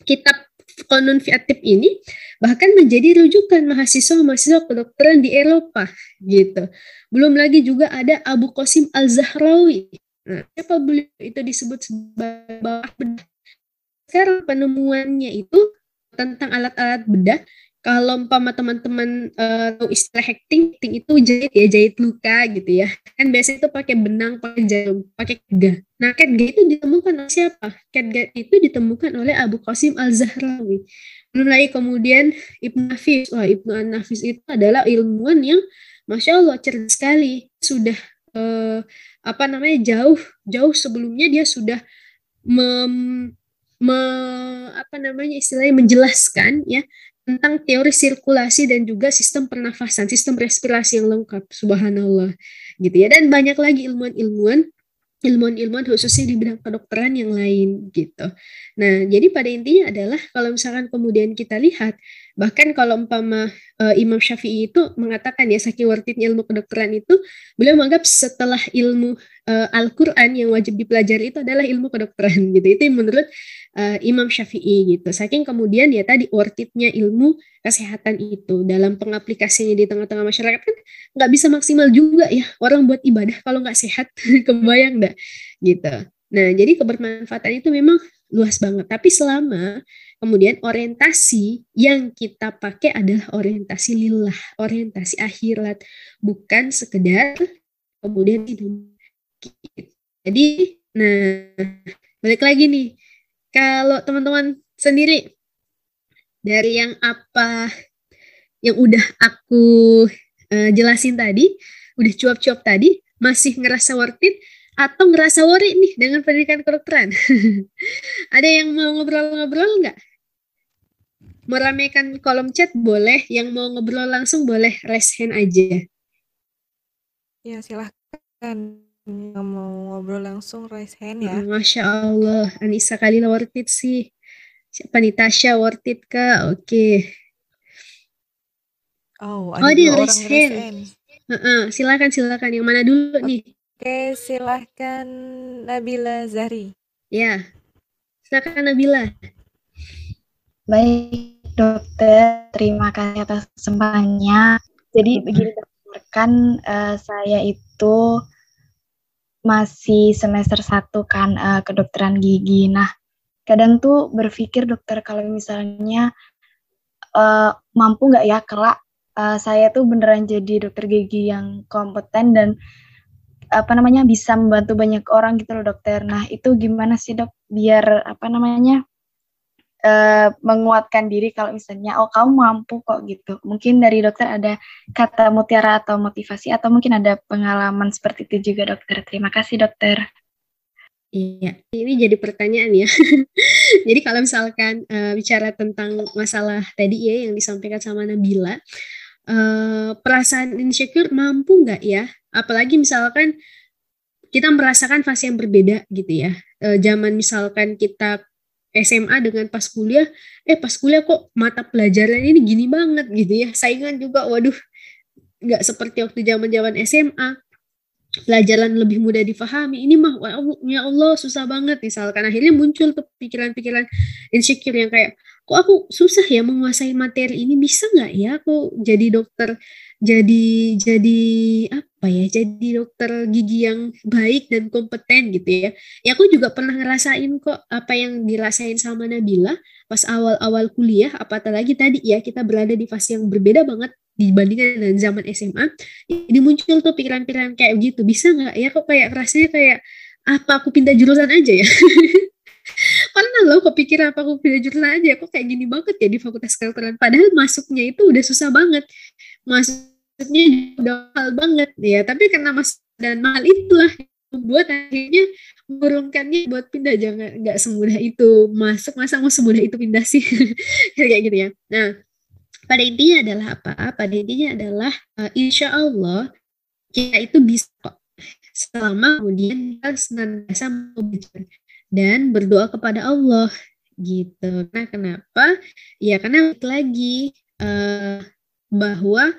kitab konon fiatif ini bahkan menjadi rujukan mahasiswa-mahasiswa kedokteran di Eropa gitu. Belum lagi juga ada Abu Qasim Al-Zahrawi. Nah, siapa beliau itu disebut sebagai bawah bedah. Sekarang penemuannya itu tentang alat-alat bedah kalau umpama teman-teman uh, istilah hacking, hacking itu jahit ya, jahit luka gitu ya. Kan biasanya itu pakai benang, pakai jarum, pakai kega. Nah, kega itu ditemukan oleh siapa? Kega itu ditemukan oleh Abu Qasim Al-Zahrawi. Belum lagi kemudian Ibnu Nafis. Wah, Ibnu Nafis itu adalah ilmuwan yang Masya Allah cerdas sekali. Sudah uh, apa namanya jauh jauh sebelumnya dia sudah mem, me, apa namanya istilahnya menjelaskan ya tentang teori sirkulasi dan juga sistem pernafasan, sistem respirasi yang lengkap, subhanallah. Gitu ya. Dan banyak lagi ilmuwan-ilmuwan ilmuwan-ilmuwan khususnya di bidang kedokteran yang lain gitu. Nah, jadi pada intinya adalah kalau misalkan kemudian kita lihat bahkan kalau umpama uh, Imam Syafi'i itu mengatakan ya saking worth ilmu kedokteran itu beliau menganggap setelah ilmu uh, Al-Qur'an yang wajib dipelajari itu adalah ilmu kedokteran gitu. Itu menurut uh, Imam Syafi'i gitu. Saking kemudian ya tadi worth ilmu kesehatan itu dalam pengaplikasinya di tengah-tengah masyarakat kan nggak bisa maksimal juga ya orang buat ibadah kalau nggak sehat kebayang nggak gitu. Nah jadi kebermanfaatan itu memang luas banget. Tapi selama Kemudian orientasi yang kita pakai adalah orientasi lillah, orientasi akhirat, bukan sekedar kemudian. Jadi, nah balik lagi nih, kalau teman-teman sendiri dari yang apa yang udah aku uh, jelasin tadi, udah cuap-cuap tadi, masih ngerasa worth it atau ngerasa worry nih dengan pendidikan kedokteran? Ada yang mau ngobrol-ngobrol nggak? Meramaikan kolom chat boleh, yang mau ngobrol langsung boleh raise hand aja. Ya, silahkan. Yang mau ngobrol langsung raise hand ya. Masya Allah, Anissa kali worth it sih. Siapa nih Tasha worth it kak? Oke. Okay. Oh, ada oh, dia raise hand. hand. Uh -uh, silakan silakan. Yang mana dulu okay, nih? Oke, silahkan Nabila Zahri. Ya, silakan Nabila. Baik, dokter. Terima kasih atas kesempatannya. Jadi begini rekan, uh, saya itu masih semester satu kan uh, kedokteran gigi. Nah, kadang tuh berpikir dokter kalau misalnya uh, mampu nggak ya kelak uh, saya tuh beneran jadi dokter gigi yang kompeten dan apa namanya bisa membantu banyak orang gitu loh dokter. Nah itu gimana sih dok biar apa namanya uh, menguatkan diri kalau misalnya oh kamu mampu kok gitu. Mungkin dari dokter ada kata mutiara atau motivasi atau mungkin ada pengalaman seperti itu juga dokter. Terima kasih dokter. Iya, ini jadi pertanyaan ya. jadi kalau misalkan uh, bicara tentang masalah tadi ya yang disampaikan sama Nabila, uh, perasaan insecure mampu nggak ya? Apalagi misalkan kita merasakan fase yang berbeda gitu ya. Uh, zaman misalkan kita SMA dengan pas kuliah, eh pas kuliah kok mata pelajaran ini gini banget gitu ya. Saingan juga, waduh, nggak seperti waktu zaman zaman SMA. Pelajaran lebih mudah difahami. Ini mah, ya Allah susah banget misalkan. Akhirnya muncul tuh pikiran-pikiran insecure yang kayak, kok aku susah ya menguasai materi ini, bisa nggak ya aku jadi dokter jadi jadi apa ya jadi dokter gigi yang baik dan kompeten gitu ya. Ya aku juga pernah ngerasain kok apa yang dirasain sama Nabila pas awal-awal kuliah apalagi tadi ya kita berada di fase yang berbeda banget dibandingkan dengan zaman SMA ini muncul tuh pikiran-pikiran kayak gitu bisa nggak ya kok kayak rasanya kayak apa aku pindah jurusan aja ya? Pernah loh kepikiran apa aku pindah jurusan aja kok kayak gini banget ya di fakultas kedokteran. Padahal masuknya itu udah susah banget maksudnya udah mahal banget ya tapi karena mas dan mahal itulah membuat akhirnya mengurungkannya buat pindah. Jangan nggak semudah itu. Masuk masa mau semudah itu pindah sih? Kayak gitu ya. Nah pada intinya adalah apa? Pada intinya adalah uh, insya Allah kita itu bisa kok selama kemudian kita senantiasa belajar dan berdoa kepada Allah gitu. Nah kenapa? Ya karena lagi uh, bahwa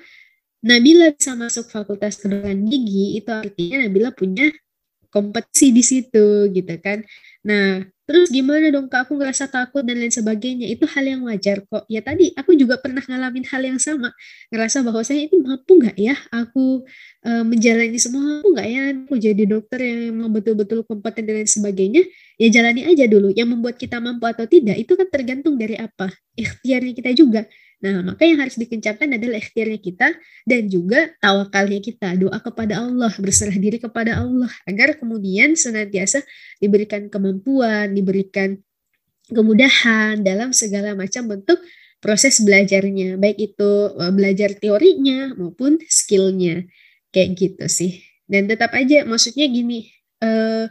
Nabila bisa masuk fakultas kedokteran gigi itu artinya Nabila punya kompetisi di situ gitu kan. Nah, terus gimana dong kak aku ngerasa takut dan lain sebagainya itu hal yang wajar kok. Ya tadi aku juga pernah ngalamin hal yang sama, ngerasa bahwa saya ini mampu nggak ya aku e, menjalani semua mampu nggak ya aku jadi dokter yang memang betul-betul kompeten dan lain sebagainya. Ya jalani aja dulu. Yang membuat kita mampu atau tidak itu kan tergantung dari apa ikhtiarnya kita juga. Nah, maka yang harus dikencangkan adalah ikhtiarnya kita dan juga tawakalnya kita, doa kepada Allah, berserah diri kepada Allah agar kemudian senantiasa diberikan kemampuan, diberikan kemudahan dalam segala macam bentuk proses belajarnya, baik itu e, belajar teorinya maupun skillnya, kayak gitu sih. Dan tetap aja, maksudnya gini, eh,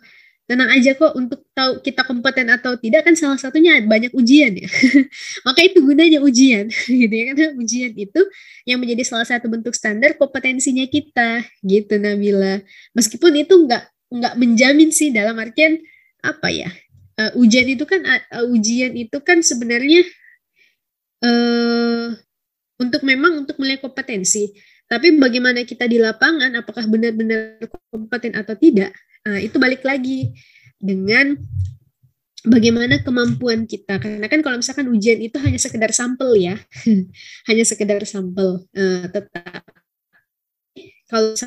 tenang aja kok untuk tahu kita kompeten atau tidak kan salah satunya banyak ujian ya. Maka itu gunanya ujian gitu ya. Karena ujian itu yang menjadi salah satu bentuk standar kompetensinya kita gitu Nabila. Meskipun itu nggak nggak menjamin sih dalam artian apa ya uh, ujian itu kan uh, ujian itu kan sebenarnya uh, untuk memang untuk melihat kompetensi. Tapi bagaimana kita di lapangan apakah benar-benar kompeten atau tidak Nah, itu balik lagi dengan bagaimana kemampuan kita. Karena kan kalau misalkan ujian itu hanya sekedar sampel ya, hanya sekedar sampel. Uh, tetap kalau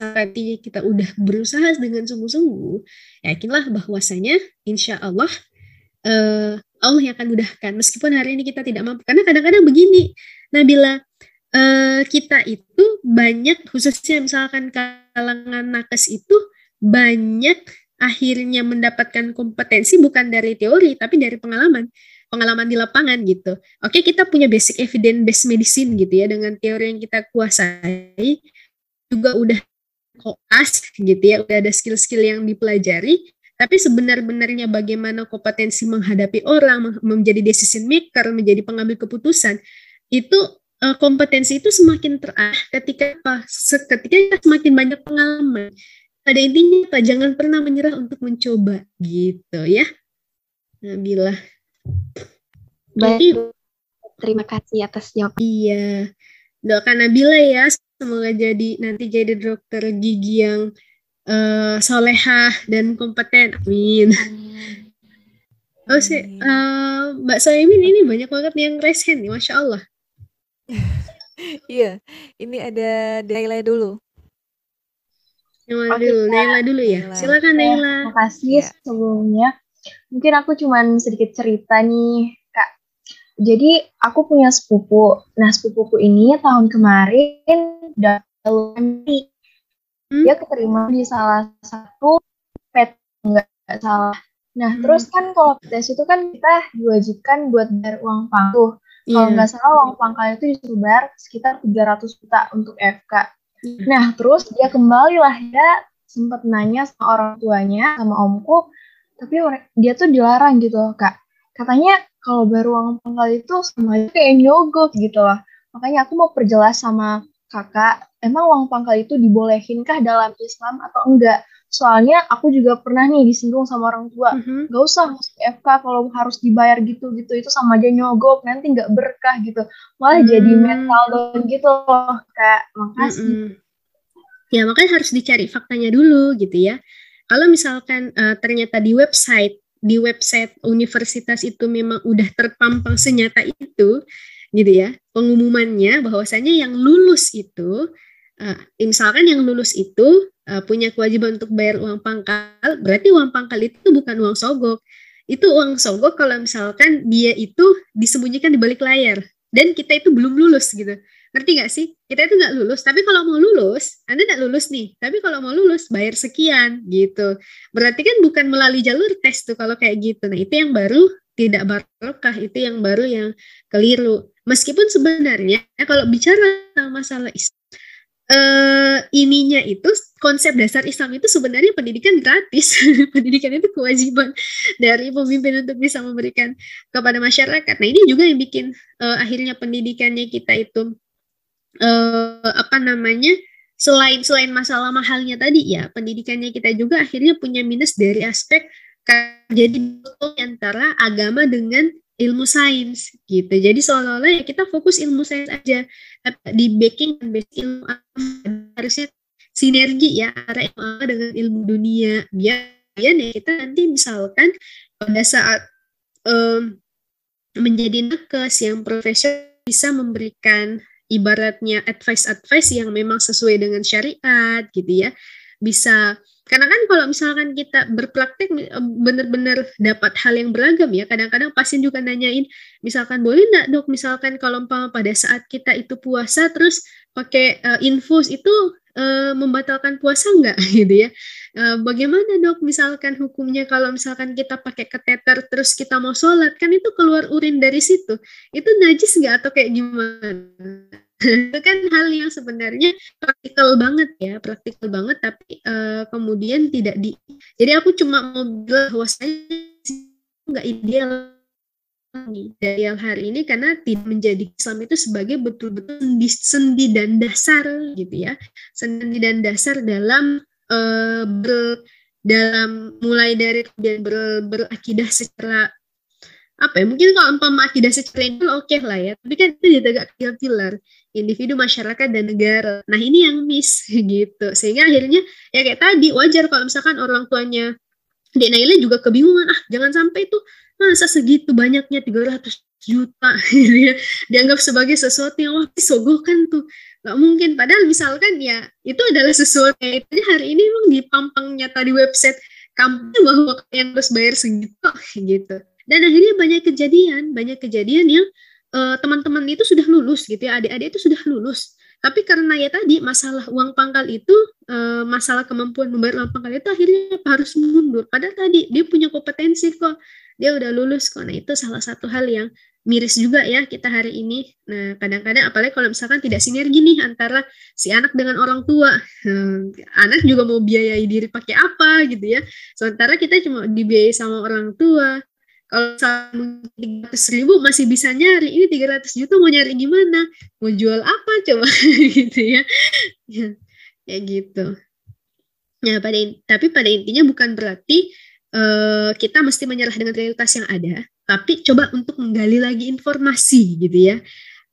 artinya kita udah berusaha dengan sungguh-sungguh, yakinlah bahwasanya insya Allah uh, Allah yang akan mudahkan meskipun hari ini kita tidak mampu karena kadang-kadang begini Nabila uh, kita itu banyak khususnya misalkan kalangan nakes itu banyak akhirnya mendapatkan kompetensi bukan dari teori tapi dari pengalaman pengalaman di lapangan gitu. Oke, kita punya basic evidence based medicine gitu ya dengan teori yang kita kuasai juga udah koas gitu ya, udah ada skill-skill yang dipelajari, tapi sebenar-benarnya bagaimana kompetensi menghadapi orang, menjadi decision maker, menjadi pengambil keputusan, itu uh, kompetensi itu semakin terah ketika apa? Ketika semakin banyak pengalaman. Pada intinya apa? Jangan pernah menyerah untuk mencoba gitu ya. Nabila. Baik. Terima kasih atas jawaban. Iya. Doakan Nabila ya, semoga jadi nanti jadi dokter gigi yang uh, solehah dan kompeten. Amin. Oh sih, uh, Mbak Soemin ini banyak banget yang raise hand nih, masya Allah. iya, ini ada Naila dulu. Naila dulu, Naila dulu ya. Silakan Naila. Terima kasih ya. sebelumnya. Mungkin aku cuman sedikit cerita nih, Kak. Jadi aku punya sepupu. Nah, sepupuku ini tahun kemarin udah lulus hmm? dia keterima di salah satu pet nggak salah. Nah, hmm. terus kan kalau tes itu kan kita diwajibkan buat bayar uang pangku. Yeah. Kalau nggak salah uang pangkal itu disuruh bayar sekitar 300 juta untuk FK. Nah, terus dia kembali lah ya sempat nanya sama orang tuanya sama omku tapi dia tuh dilarang gitu loh kak. Katanya kalau baru uang pangkal itu sama aja kayak nyogok gitu loh. Makanya aku mau perjelas sama kakak emang uang pangkal itu dibolehinkah dalam Islam atau enggak soalnya aku juga pernah nih disinggung sama orang tua mm-hmm. gak usah FK kalau harus dibayar gitu gitu itu sama aja nyogok nanti nggak berkah gitu malah mm-hmm. jadi mental down gitu loh kak makasih mm-hmm. ya makanya harus dicari faktanya dulu gitu ya kalau misalkan uh, ternyata di website di website universitas itu memang udah terpampang senyata itu, gitu ya, pengumumannya bahwasanya yang lulus itu, uh, misalkan yang lulus itu uh, punya kewajiban untuk bayar uang pangkal, berarti uang pangkal itu bukan uang sogok. Itu uang sogok kalau misalkan dia itu disembunyikan di balik layar dan kita itu belum lulus gitu. Ngerti gak sih? Kita itu nggak lulus, tapi kalau mau lulus, Anda nggak lulus nih. Tapi kalau mau lulus, bayar sekian gitu. Berarti kan bukan melalui jalur tes tuh kalau kayak gitu. Nah itu yang baru tidak barokah, itu yang baru yang keliru. Meskipun sebenarnya kalau bicara masalah Islam, uh, ininya itu konsep dasar Islam itu sebenarnya pendidikan gratis. pendidikan itu kewajiban dari pemimpin untuk bisa memberikan kepada masyarakat. Nah, ini juga yang bikin uh, akhirnya pendidikannya kita itu uh, apa namanya selain selain masalah mahalnya tadi ya pendidikannya kita juga akhirnya punya minus dari aspek jadi antara agama dengan ilmu sains gitu. Jadi seolah-olah ya kita fokus ilmu sains aja. Di backing dan basic ilmu harusnya sinergi ya antara ilmu dengan ilmu dunia. Biar ya kita nanti misalkan pada saat um, menjadi nakes yang profesional bisa memberikan ibaratnya advice-advice yang memang sesuai dengan syariat gitu ya. Bisa karena kan kalau misalkan kita berpraktek benar-benar dapat hal yang beragam ya. Kadang-kadang pasien juga nanyain misalkan boleh nggak dok? Misalkan kalau pada saat kita itu puasa terus pakai uh, infus itu uh, membatalkan puasa nggak? Gitu ya. Uh, bagaimana dok? Misalkan hukumnya kalau misalkan kita pakai kateter terus kita mau sholat kan itu keluar urin dari situ. Itu najis nggak atau kayak gimana itu kan hal yang sebenarnya praktikal banget ya praktikal banget tapi uh, kemudian tidak di jadi aku cuma mau bilang bahwa saya nggak ideal ideal hari ini karena tidak menjadi Islam itu sebagai betul-betul sendi, dan dasar gitu ya. Sendi dan dasar dalam uh, ber, dalam mulai dari kemudian ber, berakidah secara apa ya mungkin kalau umpama akidah secara oke okay lah ya. Tapi kan itu juga pilar. Individu masyarakat dan negara. Nah ini yang miss gitu. Sehingga akhirnya ya kayak tadi wajar kalau misalkan orang tuanya Dek Naila juga kebingungan ah jangan sampai itu masa segitu banyaknya 300 juta gitu ya. Dianggap sebagai sesuatu yang wah sogokan tuh. Nggak mungkin. Padahal misalkan ya itu adalah sesuatu yang hari ini memang dipampang nyata di website kampanye bahwa yang harus bayar segitu gitu dan akhirnya banyak kejadian banyak kejadian yang uh, teman-teman itu sudah lulus gitu ya adik-adik itu sudah lulus tapi karena ya tadi masalah uang pangkal itu uh, masalah kemampuan membayar uang pangkal itu akhirnya harus mundur padahal tadi dia punya kompetensi kok dia udah lulus kok nah itu salah satu hal yang miris juga ya kita hari ini. Nah, kadang-kadang apalagi kalau misalkan tidak sinergi nih antara si anak dengan orang tua. Hmm, anak juga mau biayai diri pakai apa gitu ya. Sementara kita cuma dibiayai sama orang tua. Kalau tiga ratus ribu masih bisa nyari, ini 300 juta mau nyari gimana? Mau jual apa coba gitu ya. ya. Ya gitu. Ya, pada tapi pada intinya bukan berarti uh, kita mesti menyerah dengan realitas yang ada, tapi coba untuk menggali lagi informasi gitu ya.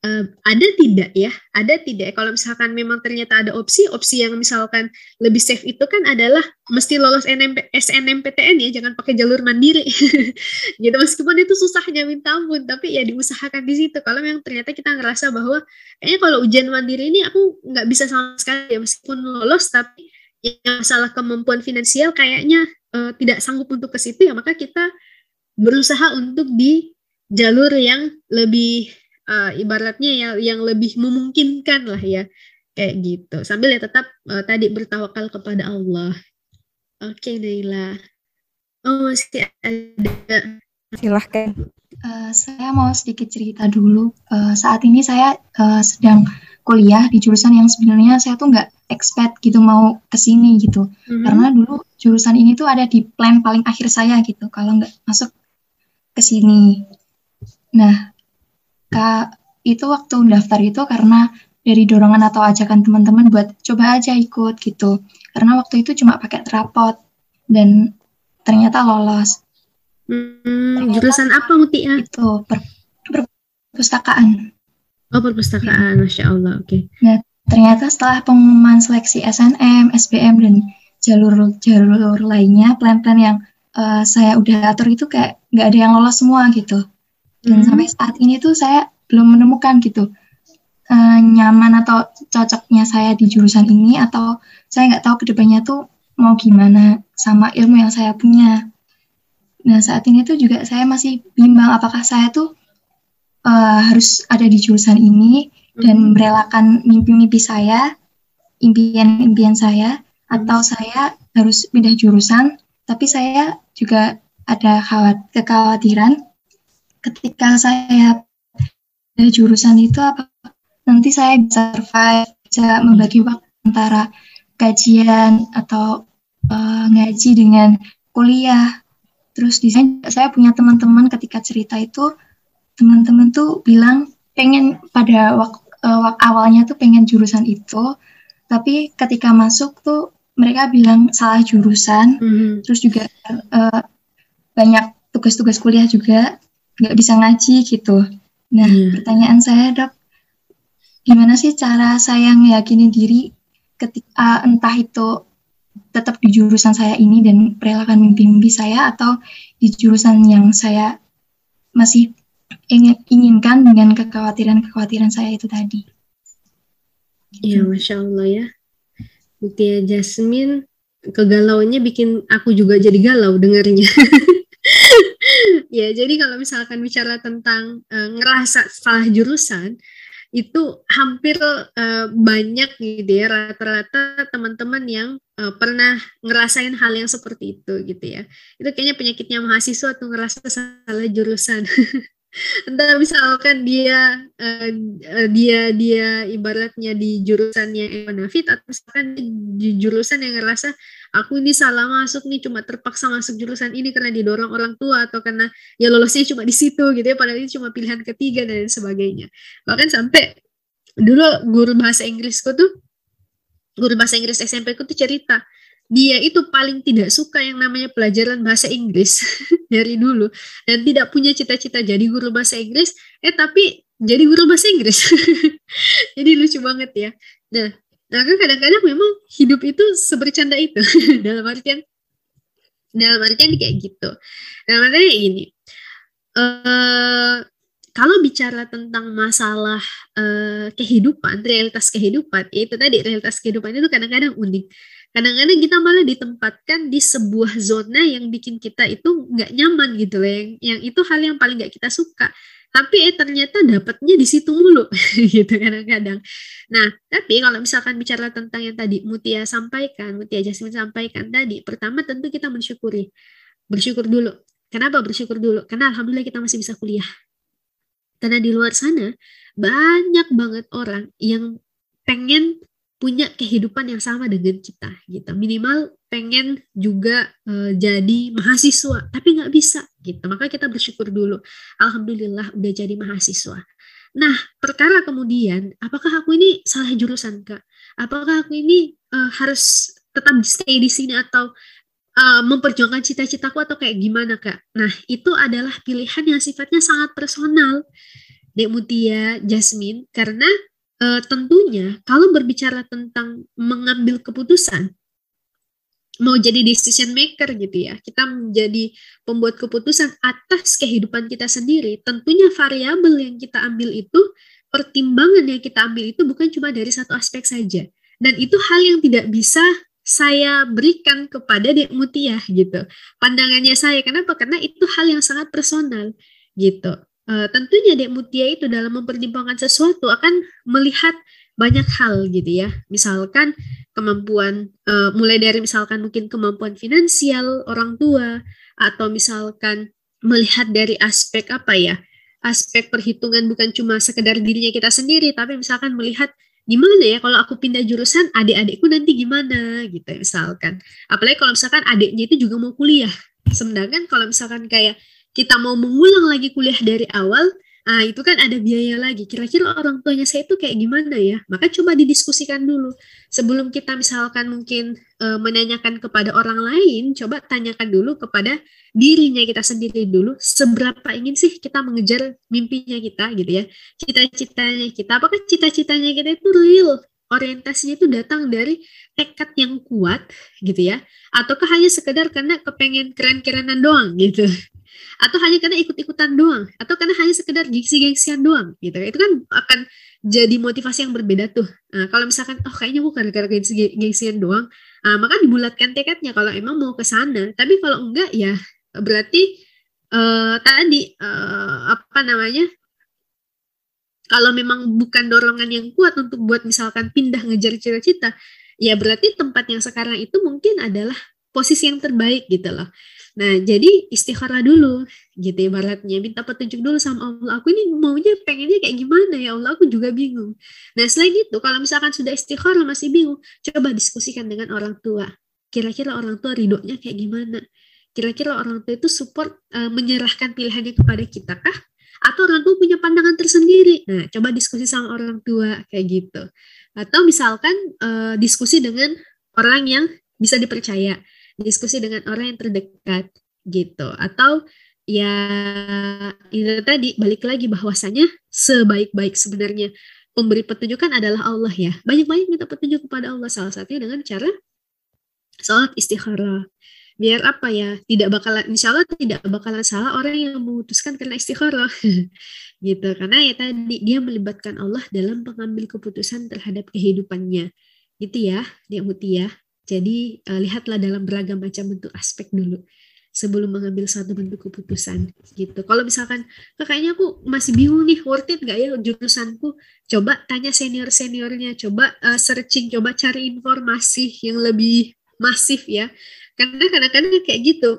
Uh, ada tidak ya? Ada tidak? Kalau misalkan memang ternyata ada opsi, opsi yang misalkan lebih safe itu kan adalah mesti lolos NMP, SNMPTN ya, jangan pakai jalur mandiri. gitu meskipun itu susahnya minta ampun, tapi ya diusahakan di situ. Kalau memang ternyata kita ngerasa bahwa kayaknya kalau ujian mandiri ini aku nggak bisa sama sekali ya meskipun lolos, tapi yang masalah kemampuan finansial kayaknya uh, tidak sanggup untuk ke situ ya maka kita berusaha untuk di jalur yang lebih uh, ibaratnya ya yang lebih memungkinkan lah ya kayak gitu. Sambil ya tetap uh, tadi bertawakal kepada Allah. Oke okay, Naila. Oh masih ada. Silahkan. Uh, saya mau sedikit cerita dulu. Uh, saat ini saya uh, sedang kuliah di jurusan yang sebenarnya saya tuh nggak expect gitu mau ke sini gitu. Mm-hmm. karena dulu jurusan ini tuh ada di plan paling akhir saya gitu kalau nggak masuk ke sini. Nah, Kak, itu waktu daftar itu karena dari dorongan atau ajakan teman-teman buat coba aja ikut gitu. Karena waktu itu cuma pakai trapot dan ternyata lolos. Hmm, jurusan apa Mutia? Itu per, perpustakaan. Oh, perpustakaan, masya Allah. Oke. Okay. Nah, ternyata setelah pengumuman seleksi SNM, SBM dan jalur-jalur lainnya, plan-plan yang uh, saya udah atur itu kayak nggak ada yang lolos semua gitu. Dan hmm. sampai saat ini tuh saya belum menemukan gitu uh, nyaman atau cocoknya saya di jurusan ini atau saya nggak tahu ke depannya tuh mau gimana sama ilmu yang saya punya. Nah saat ini tuh juga saya masih bimbang apakah saya tuh uh, harus ada di jurusan ini dan hmm. merelakan mimpi-mimpi saya, impian-impian saya, atau hmm. saya harus pindah jurusan tapi saya juga ada khawat kekhawatiran ketika saya dari jurusan itu apa nanti saya bisa survive bisa membagi waktu antara kajian atau uh, ngaji dengan kuliah. Terus di sana saya punya teman-teman ketika cerita itu teman-teman tuh bilang pengen pada waktu uh, awalnya tuh pengen jurusan itu tapi ketika masuk tuh mereka bilang salah jurusan, mm-hmm. terus juga uh, banyak tugas-tugas kuliah juga nggak bisa ngaji gitu. Nah, yeah. pertanyaan saya dok, gimana sih cara saya meyakini diri ketika uh, entah itu tetap di jurusan saya ini dan perelakan mimpi-mimpi saya atau di jurusan yang saya masih ingin inginkan dengan kekhawatiran-kekhawatiran saya itu tadi. Iya, masya Allah ya. Mutia Jasmine kegalauannya bikin aku juga jadi galau dengarnya. ya, jadi kalau misalkan bicara tentang uh, ngerasa salah jurusan, itu hampir uh, banyak gitu ya rata-rata teman-teman yang uh, pernah ngerasain hal yang seperti itu gitu ya. Itu kayaknya penyakitnya mahasiswa tuh ngerasa salah jurusan. entah misalkan dia uh, dia dia ibaratnya di jurusan yang benefit atau misalkan di jurusan yang ngerasa aku ini salah masuk nih cuma terpaksa masuk jurusan ini karena didorong orang tua atau karena ya lolosnya cuma di situ gitu ya. Padahal ini cuma pilihan ketiga dan sebagainya. Bahkan sampai dulu guru bahasa Inggrisku tuh guru bahasa Inggris SMP ku tuh cerita dia itu paling tidak suka yang namanya pelajaran bahasa Inggris dari dulu. Dan tidak punya cita-cita jadi guru bahasa Inggris. Eh tapi jadi guru bahasa Inggris. Jadi lucu banget ya. Nah nah kan kadang-kadang memang hidup itu sebercanda itu. Dalam artian dalam artian kayak gitu. Dalam artian kayak gini. Uh, kalau bicara tentang masalah uh, kehidupan realitas kehidupan itu tadi realitas kehidupan itu kadang-kadang unik kadang-kadang kita malah ditempatkan di sebuah zona yang bikin kita itu nggak nyaman gitu loh yang, yang itu hal yang paling nggak kita suka. Tapi eh ternyata dapatnya di situ mulu gitu kadang-kadang. Nah tapi kalau misalkan bicara tentang yang tadi Mutia sampaikan Mutia Jasmine sampaikan tadi pertama tentu kita mensyukuri. Bersyukur dulu. Kenapa bersyukur dulu? Karena alhamdulillah kita masih bisa kuliah. Karena di luar sana banyak banget orang yang pengen punya kehidupan yang sama dengan kita gitu. Minimal pengen juga e, jadi mahasiswa tapi nggak bisa gitu. Maka kita bersyukur dulu. Alhamdulillah udah jadi mahasiswa. Nah perkara kemudian apakah aku ini salah jurusan kak? Apakah aku ini e, harus tetap stay di sini atau uh, memperjuangkan cita-citaku atau kayak gimana kak? Nah itu adalah pilihan yang sifatnya sangat personal. Dek Mutia Jasmine karena uh, tentunya kalau berbicara tentang mengambil keputusan mau jadi decision maker gitu ya kita menjadi pembuat keputusan atas kehidupan kita sendiri tentunya variabel yang kita ambil itu pertimbangan yang kita ambil itu bukan cuma dari satu aspek saja. Dan itu hal yang tidak bisa saya berikan kepada Dek Mutia gitu pandangannya saya. Kenapa? Karena itu hal yang sangat personal gitu uh, tentunya Dek Mutia itu dalam mempertimbangkan sesuatu akan melihat banyak hal gitu ya. Misalkan kemampuan uh, mulai dari misalkan mungkin kemampuan finansial orang tua atau misalkan melihat dari aspek apa ya? aspek perhitungan bukan cuma sekedar dirinya kita sendiri tapi misalkan melihat gimana ya kalau aku pindah jurusan adik-adikku nanti gimana gitu ya, misalkan apalagi kalau misalkan adiknya itu juga mau kuliah sedangkan kalau misalkan kayak kita mau mengulang lagi kuliah dari awal, ah itu kan ada biaya lagi. Kira-kira orang tuanya saya itu kayak gimana ya? Maka coba didiskusikan dulu. Sebelum kita misalkan mungkin e, menanyakan kepada orang lain, coba tanyakan dulu kepada dirinya kita sendiri dulu. Seberapa ingin sih kita mengejar mimpinya kita gitu ya? Cita-citanya kita. Apakah cita-citanya kita itu real? Orientasinya itu datang dari tekad yang kuat gitu ya? Ataukah hanya sekedar karena kepengen keren-kerenan doang gitu? Atau hanya karena ikut-ikutan doang. Atau karena hanya sekedar gengsi-gengsian doang gitu itu kan akan jadi motivasi yang berbeda tuh. Nah, kalau misalkan oh kayaknya gue karena gengsi-gengsian doang nah, maka dibulatkan tekadnya. Kalau emang mau ke sana tapi kalau enggak ya berarti uh, tadi uh, apa namanya kalau memang bukan dorongan yang kuat untuk buat misalkan pindah ngejar cita-cita ya berarti tempat yang sekarang itu mungkin adalah posisi yang terbaik gitu loh Nah, jadi istikharah dulu gitu ibaratnya. Minta petunjuk dulu sama Allah. Aku ini maunya pengennya kayak gimana ya Allah, aku juga bingung. Nah, selain itu, kalau misalkan sudah istikharah masih bingung, coba diskusikan dengan orang tua. Kira-kira orang tua ridhonya kayak gimana? Kira-kira orang tua itu support uh, menyerahkan pilihannya kepada kita kah? Atau orang tua punya pandangan tersendiri? Nah, coba diskusi sama orang tua kayak gitu. Atau misalkan uh, diskusi dengan orang yang bisa dipercaya diskusi dengan orang yang terdekat gitu. Atau ya itu tadi balik lagi bahwasanya sebaik-baik sebenarnya pemberi petunjuk kan adalah Allah ya. Banyak-banyak minta petunjuk kepada Allah salah satunya dengan cara sholat istikharah biar apa ya tidak bakalan insya Allah tidak bakalan salah orang yang memutuskan karena istikharah gitu. Karena ya tadi dia melibatkan Allah dalam pengambil keputusan terhadap kehidupannya. Gitu ya dia mutia jadi uh, lihatlah dalam beragam macam bentuk aspek dulu sebelum mengambil satu bentuk keputusan gitu. Kalau misalkan kayaknya aku masih bingung nih worth it gak ya jurusanku, coba tanya senior seniornya, coba uh, searching, coba cari informasi yang lebih masif ya. Karena kadang-kadang kayak gitu.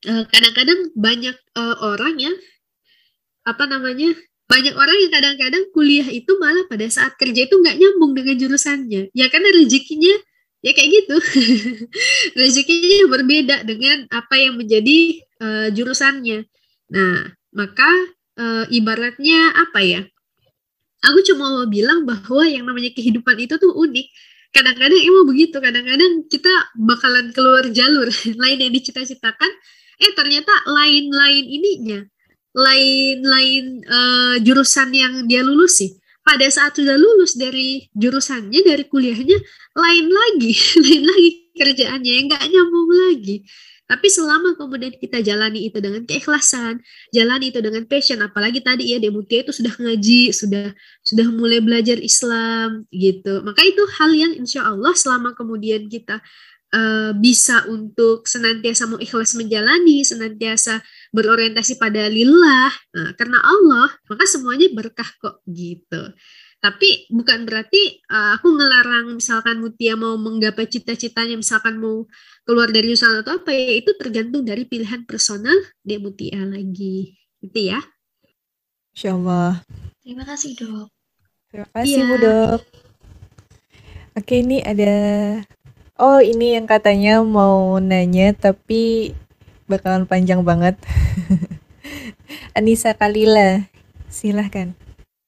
kadang kadang-kadang banyak uh, orang ya apa namanya banyak orang yang kadang-kadang kuliah itu malah pada saat kerja itu nggak nyambung dengan jurusannya ya karena rezekinya ya kayak gitu. Rezekinya berbeda dengan apa yang menjadi uh, jurusannya. Nah maka uh, ibaratnya apa ya? Aku cuma mau bilang bahwa yang namanya kehidupan itu tuh unik. Kadang-kadang emang begitu. Kadang-kadang kita bakalan keluar jalur lain yang dicita-citakan. Eh ternyata lain-lain ininya. Lain-lain uh, jurusan yang dia lulus sih pada saat sudah lulus dari jurusannya dari kuliahnya lain lagi lain lagi kerjaannya yang nggak nyambung lagi tapi selama kemudian kita jalani itu dengan keikhlasan, jalani itu dengan passion, apalagi tadi ya Demutia itu sudah ngaji, sudah sudah mulai belajar Islam gitu. Maka itu hal yang insya Allah selama kemudian kita uh, bisa untuk senantiasa mau ikhlas menjalani, senantiasa berorientasi pada lillah, nah, karena Allah, maka semuanya berkah kok gitu. Tapi bukan berarti uh, aku ngelarang misalkan Mutia mau menggapai cita-citanya, misalkan mau keluar dari usaha atau apa ya, itu tergantung dari pilihan personal dia Mutia lagi. Gitu ya. Insya Allah. Terima kasih dok. Terima kasih ya. Bu dok. Oke ini ada Oh, ini yang katanya mau nanya tapi bakalan panjang banget. Anissa Kalila, silahkan.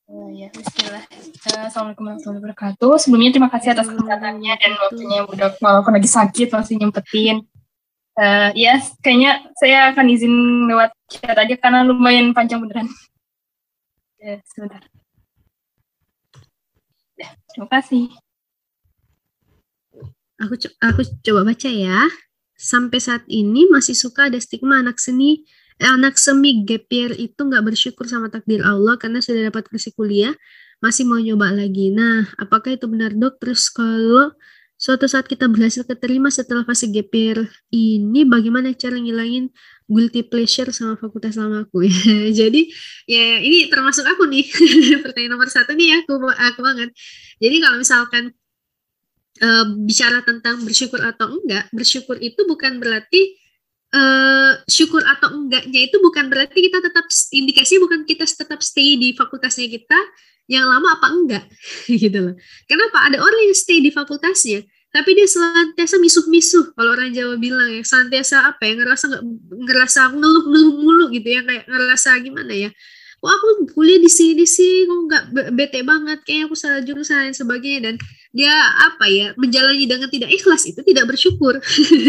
Oh, ya, bismillah. Uh, Assalamualaikum warahmatullahi wabarakatuh. Sebelumnya terima kasih atas kesempatannya dan waktunya Budok walaupun lagi sakit masih nyempetin. Uh, ya, yes, kayaknya saya akan izin lewat chat aja karena lumayan panjang beneran. Ya, sebentar. Ya, terima kasih. Aku co aku coba baca ya. Sampai saat ini masih suka ada stigma anak seni eh, anak semi gap year itu nggak bersyukur sama takdir Allah karena sudah dapat kursi kuliah masih mau nyoba lagi. Nah, apakah itu benar dok? Terus kalau suatu saat kita berhasil keterima setelah fase gap year ini, bagaimana cara ngilangin guilty pleasure sama fakultas lama aku ya? Jadi ya ini termasuk aku nih pertanyaan nomor satu nih ya aku aku banget. Jadi kalau misalkan uh, bicara tentang bersyukur atau enggak, bersyukur itu bukan berarti uh, syukur atau enggaknya itu bukan berarti kita tetap indikasi bukan kita tetap stay di fakultasnya kita yang lama apa enggak gitu loh. Kenapa ada orang yang stay di fakultasnya tapi dia senantiasa misuh-misuh kalau orang Jawa bilang ya senantiasa apa ya ngerasa nggak ngerasa ngeluh-ngeluh mulu gitu ya kayak ngerasa gimana ya kok aku kuliah di sini sih kok nggak bete banget kayak aku salah jurusan dan sebagainya dan dia apa ya menjalani dengan tidak ikhlas itu tidak bersyukur.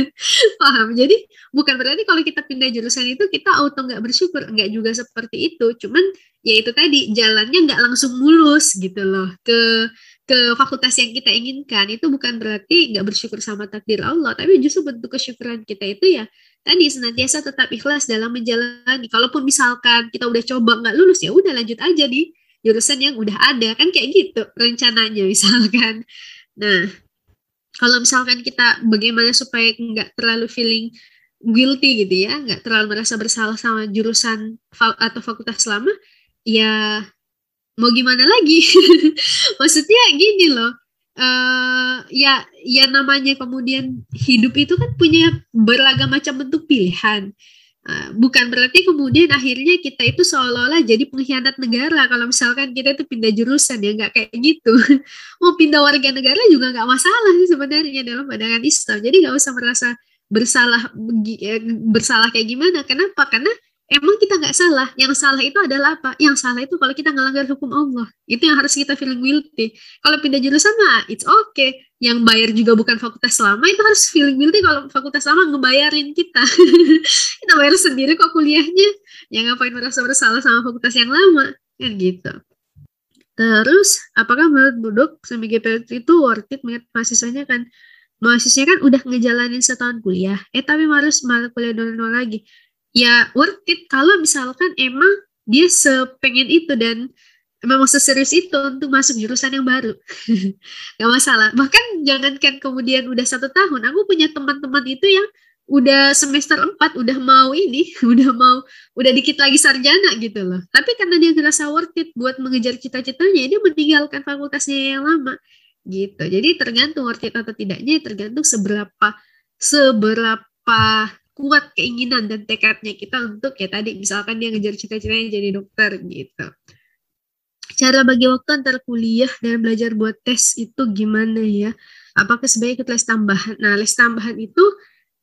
Paham? Jadi bukan berarti kalau kita pindah jurusan itu kita auto nggak bersyukur. Nggak juga seperti itu. Cuman ya itu tadi jalannya nggak langsung mulus gitu loh ke ke fakultas yang kita inginkan. Itu bukan berarti nggak bersyukur sama takdir Allah. Tapi justru bentuk kesyukuran kita itu ya tadi senantiasa tetap ikhlas dalam menjalani. Kalaupun misalkan kita udah coba nggak lulus ya udah lanjut aja di jurusan yang udah ada kan kayak gitu rencananya misalkan. Nah kalau misalkan kita bagaimana supaya nggak terlalu feeling guilty gitu ya, nggak terlalu merasa bersalah sama jurusan atau fakultas lama, ya mau gimana lagi? Maksudnya gini loh, uh, ya ya namanya kemudian hidup itu kan punya beragam macam bentuk pilihan. Uh, bukan berarti kemudian akhirnya kita itu seolah-olah jadi pengkhianat negara kalau misalkan kita itu pindah jurusan ya nggak kayak gitu mau pindah warga negara juga nggak masalah sih sebenarnya dalam pandangan Islam jadi nggak usah merasa bersalah eh, bersalah kayak gimana kenapa karena emang kita nggak salah. Yang salah itu adalah apa? Yang salah itu kalau kita ngelanggar hukum Allah. Itu yang harus kita feeling guilty. Kalau pindah jurusan mah it's okay. Yang bayar juga bukan fakultas lama itu harus feeling guilty kalau fakultas lama ngebayarin kita. kita bayar sendiri kok kuliahnya. Yang ngapain merasa bersalah sama fakultas yang lama? Kan gitu. Terus, apakah menurut Budok semi GPL itu worth it mengingat mahasiswanya kan mahasiswanya kan udah ngejalanin setahun kuliah, eh tapi harus malah kuliah dari nol lagi ya worth it kalau misalkan emang dia sepengen itu dan memang seserius itu untuk masuk jurusan yang baru. Gak masalah. Bahkan jangankan kemudian udah satu tahun aku punya teman-teman itu yang udah semester 4 udah mau ini udah mau udah dikit lagi sarjana gitu loh. Tapi karena dia ngerasa worth it buat mengejar cita-citanya dia meninggalkan fakultasnya yang lama gitu. Jadi tergantung worth it atau tidaknya tergantung seberapa seberapa kuat keinginan dan tekadnya kita untuk ya tadi misalkan dia ngejar cita-citanya jadi dokter gitu. Cara bagi waktu antara kuliah dan belajar buat tes itu gimana ya? Apakah sebaiknya ikut les tambahan? Nah, les tambahan itu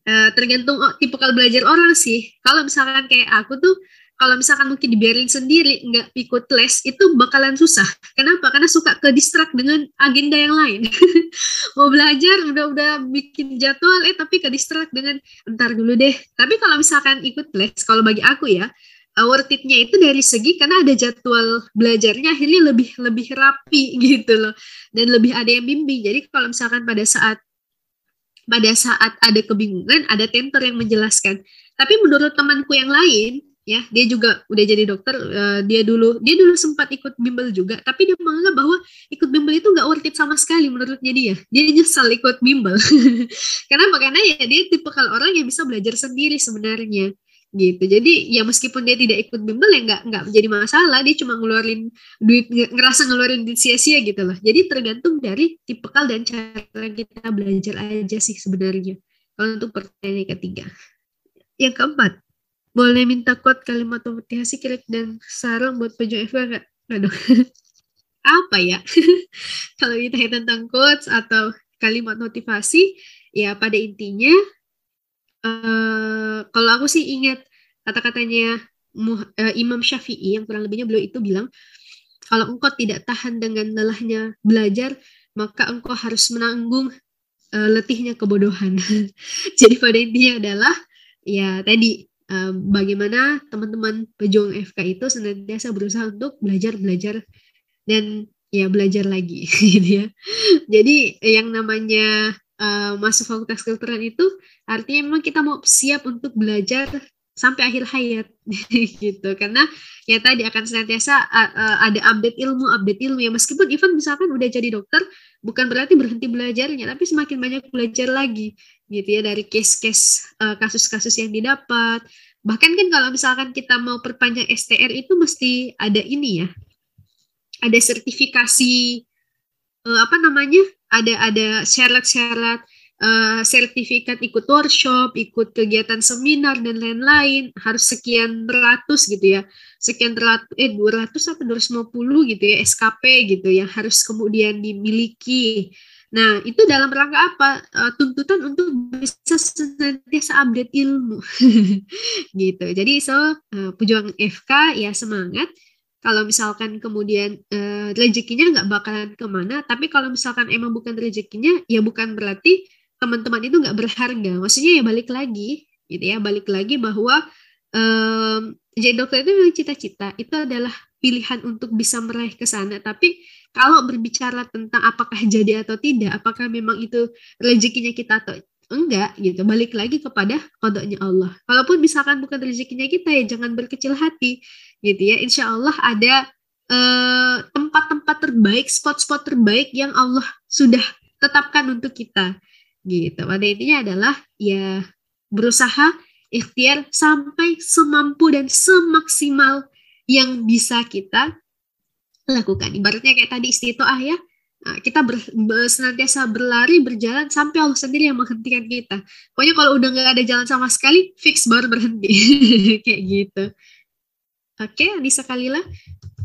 uh, tergantung tipe kalau belajar orang sih. Kalau misalkan kayak aku tuh kalau misalkan mungkin dibiarin sendiri nggak ikut les itu bakalan susah. Kenapa? Karena suka ke distract dengan agenda yang lain. Mau belajar udah udah bikin jadwal eh tapi ke distract dengan entar dulu deh. Tapi kalau misalkan ikut les, kalau bagi aku ya worth itu dari segi karena ada jadwal belajarnya akhirnya lebih lebih rapi gitu loh. Dan lebih ada yang bimbing. Jadi kalau misalkan pada saat pada saat ada kebingungan ada tentor yang menjelaskan. Tapi menurut temanku yang lain ya dia juga udah jadi dokter uh, dia dulu dia dulu sempat ikut bimbel juga. Tapi dia menganggap bahwa ikut bimbel itu nggak worth it sama sekali menurutnya dia. Dia nyesal ikut bimbel. Karena makanya ya dia tipe kalau orang yang bisa belajar sendiri sebenarnya gitu jadi ya meskipun dia tidak ikut bimbel ya nggak nggak menjadi masalah dia cuma ngeluarin duit ngerasa ngeluarin duit sia-sia gitu loh jadi tergantung dari tipikal dan cara kita belajar aja sih sebenarnya kalau untuk pertanyaan yang ketiga yang keempat boleh minta quote kalimat motivasi klik dan sarang buat pejuang FK nggak? Aduh. Apa ya? Kalau ditanya tentang quotes atau kalimat motivasi, ya pada intinya, uh, kalau aku sih ingat kata-katanya uh, Imam Syafi'i yang kurang lebihnya beliau itu bilang, kalau engkau tidak tahan dengan lelahnya belajar, maka engkau harus menanggung uh, letihnya kebodohan. Jadi pada intinya adalah ya tadi bagaimana teman-teman pejuang FK itu senantiasa berusaha untuk belajar belajar dan ya belajar lagi gitu ya jadi yang namanya uh, masuk fakultas kedokteran itu artinya memang kita mau siap untuk belajar sampai akhir hayat. Gitu. Karena ya tadi akan senantiasa uh, ada update ilmu update ilmu. Ya meskipun even misalkan udah jadi dokter bukan berarti berhenti belajarnya tapi semakin banyak belajar lagi. Gitu ya dari case-case uh, kasus-kasus yang didapat. Bahkan kan kalau misalkan kita mau perpanjang STR itu mesti ada ini ya. Ada sertifikasi uh, apa namanya? Ada ada syarat-syarat uh, sertifikat ikut workshop, ikut kegiatan seminar dan lain-lain harus sekian ratus gitu ya, sekian ratus eh 200 atau 250 gitu ya SKP gitu yang harus kemudian dimiliki. Nah itu dalam rangka apa? Uh, tuntutan untuk bisa senantiasa update ilmu gitu. Jadi so uh, pejuang FK ya semangat kalau misalkan kemudian uh, rezekinya nggak bakalan ke mana tapi kalau misalkan emang bukan rezekinya ya bukan berarti teman-teman itu nggak berharga. Maksudnya ya balik lagi gitu ya balik lagi bahwa um, jadi dokter itu memang cita-cita. Itu adalah pilihan untuk bisa meraih ke sana. Tapi kalau berbicara tentang apakah jadi atau tidak apakah memang itu rezekinya kita atau enggak gitu balik lagi kepada kodoknya Allah. Kalaupun misalkan bukan rezekinya kita ya jangan berkecil hati gitu ya. Insya Allah ada eh, tempat-tempat uh, terbaik spot-spot terbaik yang Allah sudah tetapkan untuk kita gitu. Pada intinya adalah ya berusaha ikhtiar sampai semampu dan semaksimal yang bisa kita lakukan. Ibaratnya kayak tadi istiqoah ya nah, kita ber, ber, senantiasa berlari berjalan sampai Allah sendiri yang menghentikan kita. Pokoknya kalau udah nggak ada jalan sama sekali fix baru berhenti. Kayak gitu. Oke Anissa Kalila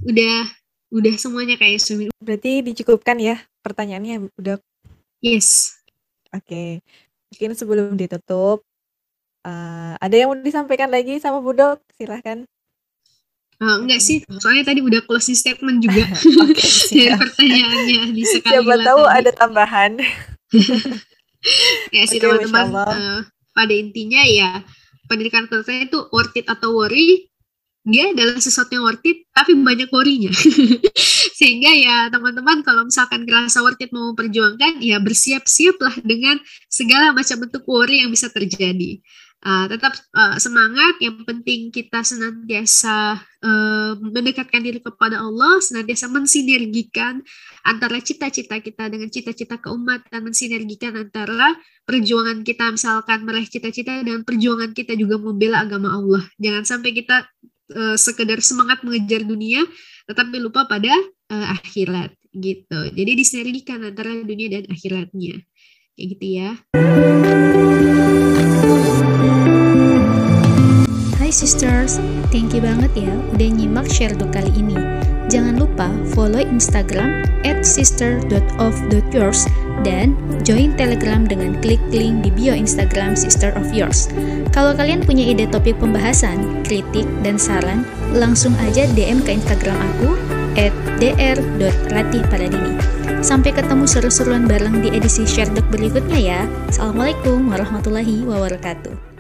udah udah semuanya kayak sumi. Berarti dicukupkan ya pertanyaannya udah. Yes Oke, mungkin sebelum ditutup, uh, ada yang mau disampaikan lagi sama Budok? Silahkan. Uh, enggak sih, soalnya tadi udah closing statement juga okay, dari pertanyaannya di sekali Siapa tahu tadi. ada tambahan. ya sih okay, teman-teman, uh, pada intinya ya pendidikan kedokteran itu worth it atau worry dia adalah sesuatu yang worth it tapi banyak worry-nya. Sehingga ya teman-teman kalau misalkan ngerasa worth it mau memperjuangkan ya bersiap-siaplah dengan segala macam bentuk worry yang bisa terjadi. Uh, tetap uh, semangat. Yang penting kita senantiasa uh, mendekatkan diri kepada Allah senantiasa mensinergikan antara cita-cita kita dengan cita-cita keumatan mensinergikan antara perjuangan kita misalkan meraih cita-cita dan perjuangan kita juga membela agama Allah. Jangan sampai kita uh, sekedar semangat mengejar dunia tetapi lupa pada uh, akhirat gitu. Jadi disinergikan antara dunia dan akhiratnya. Kayak gitu ya. Hai sisters, thank you banget ya udah nyimak share kali ini. Jangan lupa follow Instagram at sister.of.yours dan join Telegram dengan klik link di bio Instagram Sister of Yours. Kalau kalian punya ide topik pembahasan, kritik, dan saran, langsung aja DM ke Instagram aku at dr.ratihpaladini. Sampai ketemu seru-seruan bareng di edisi Share berikutnya ya. Assalamualaikum warahmatullahi wabarakatuh.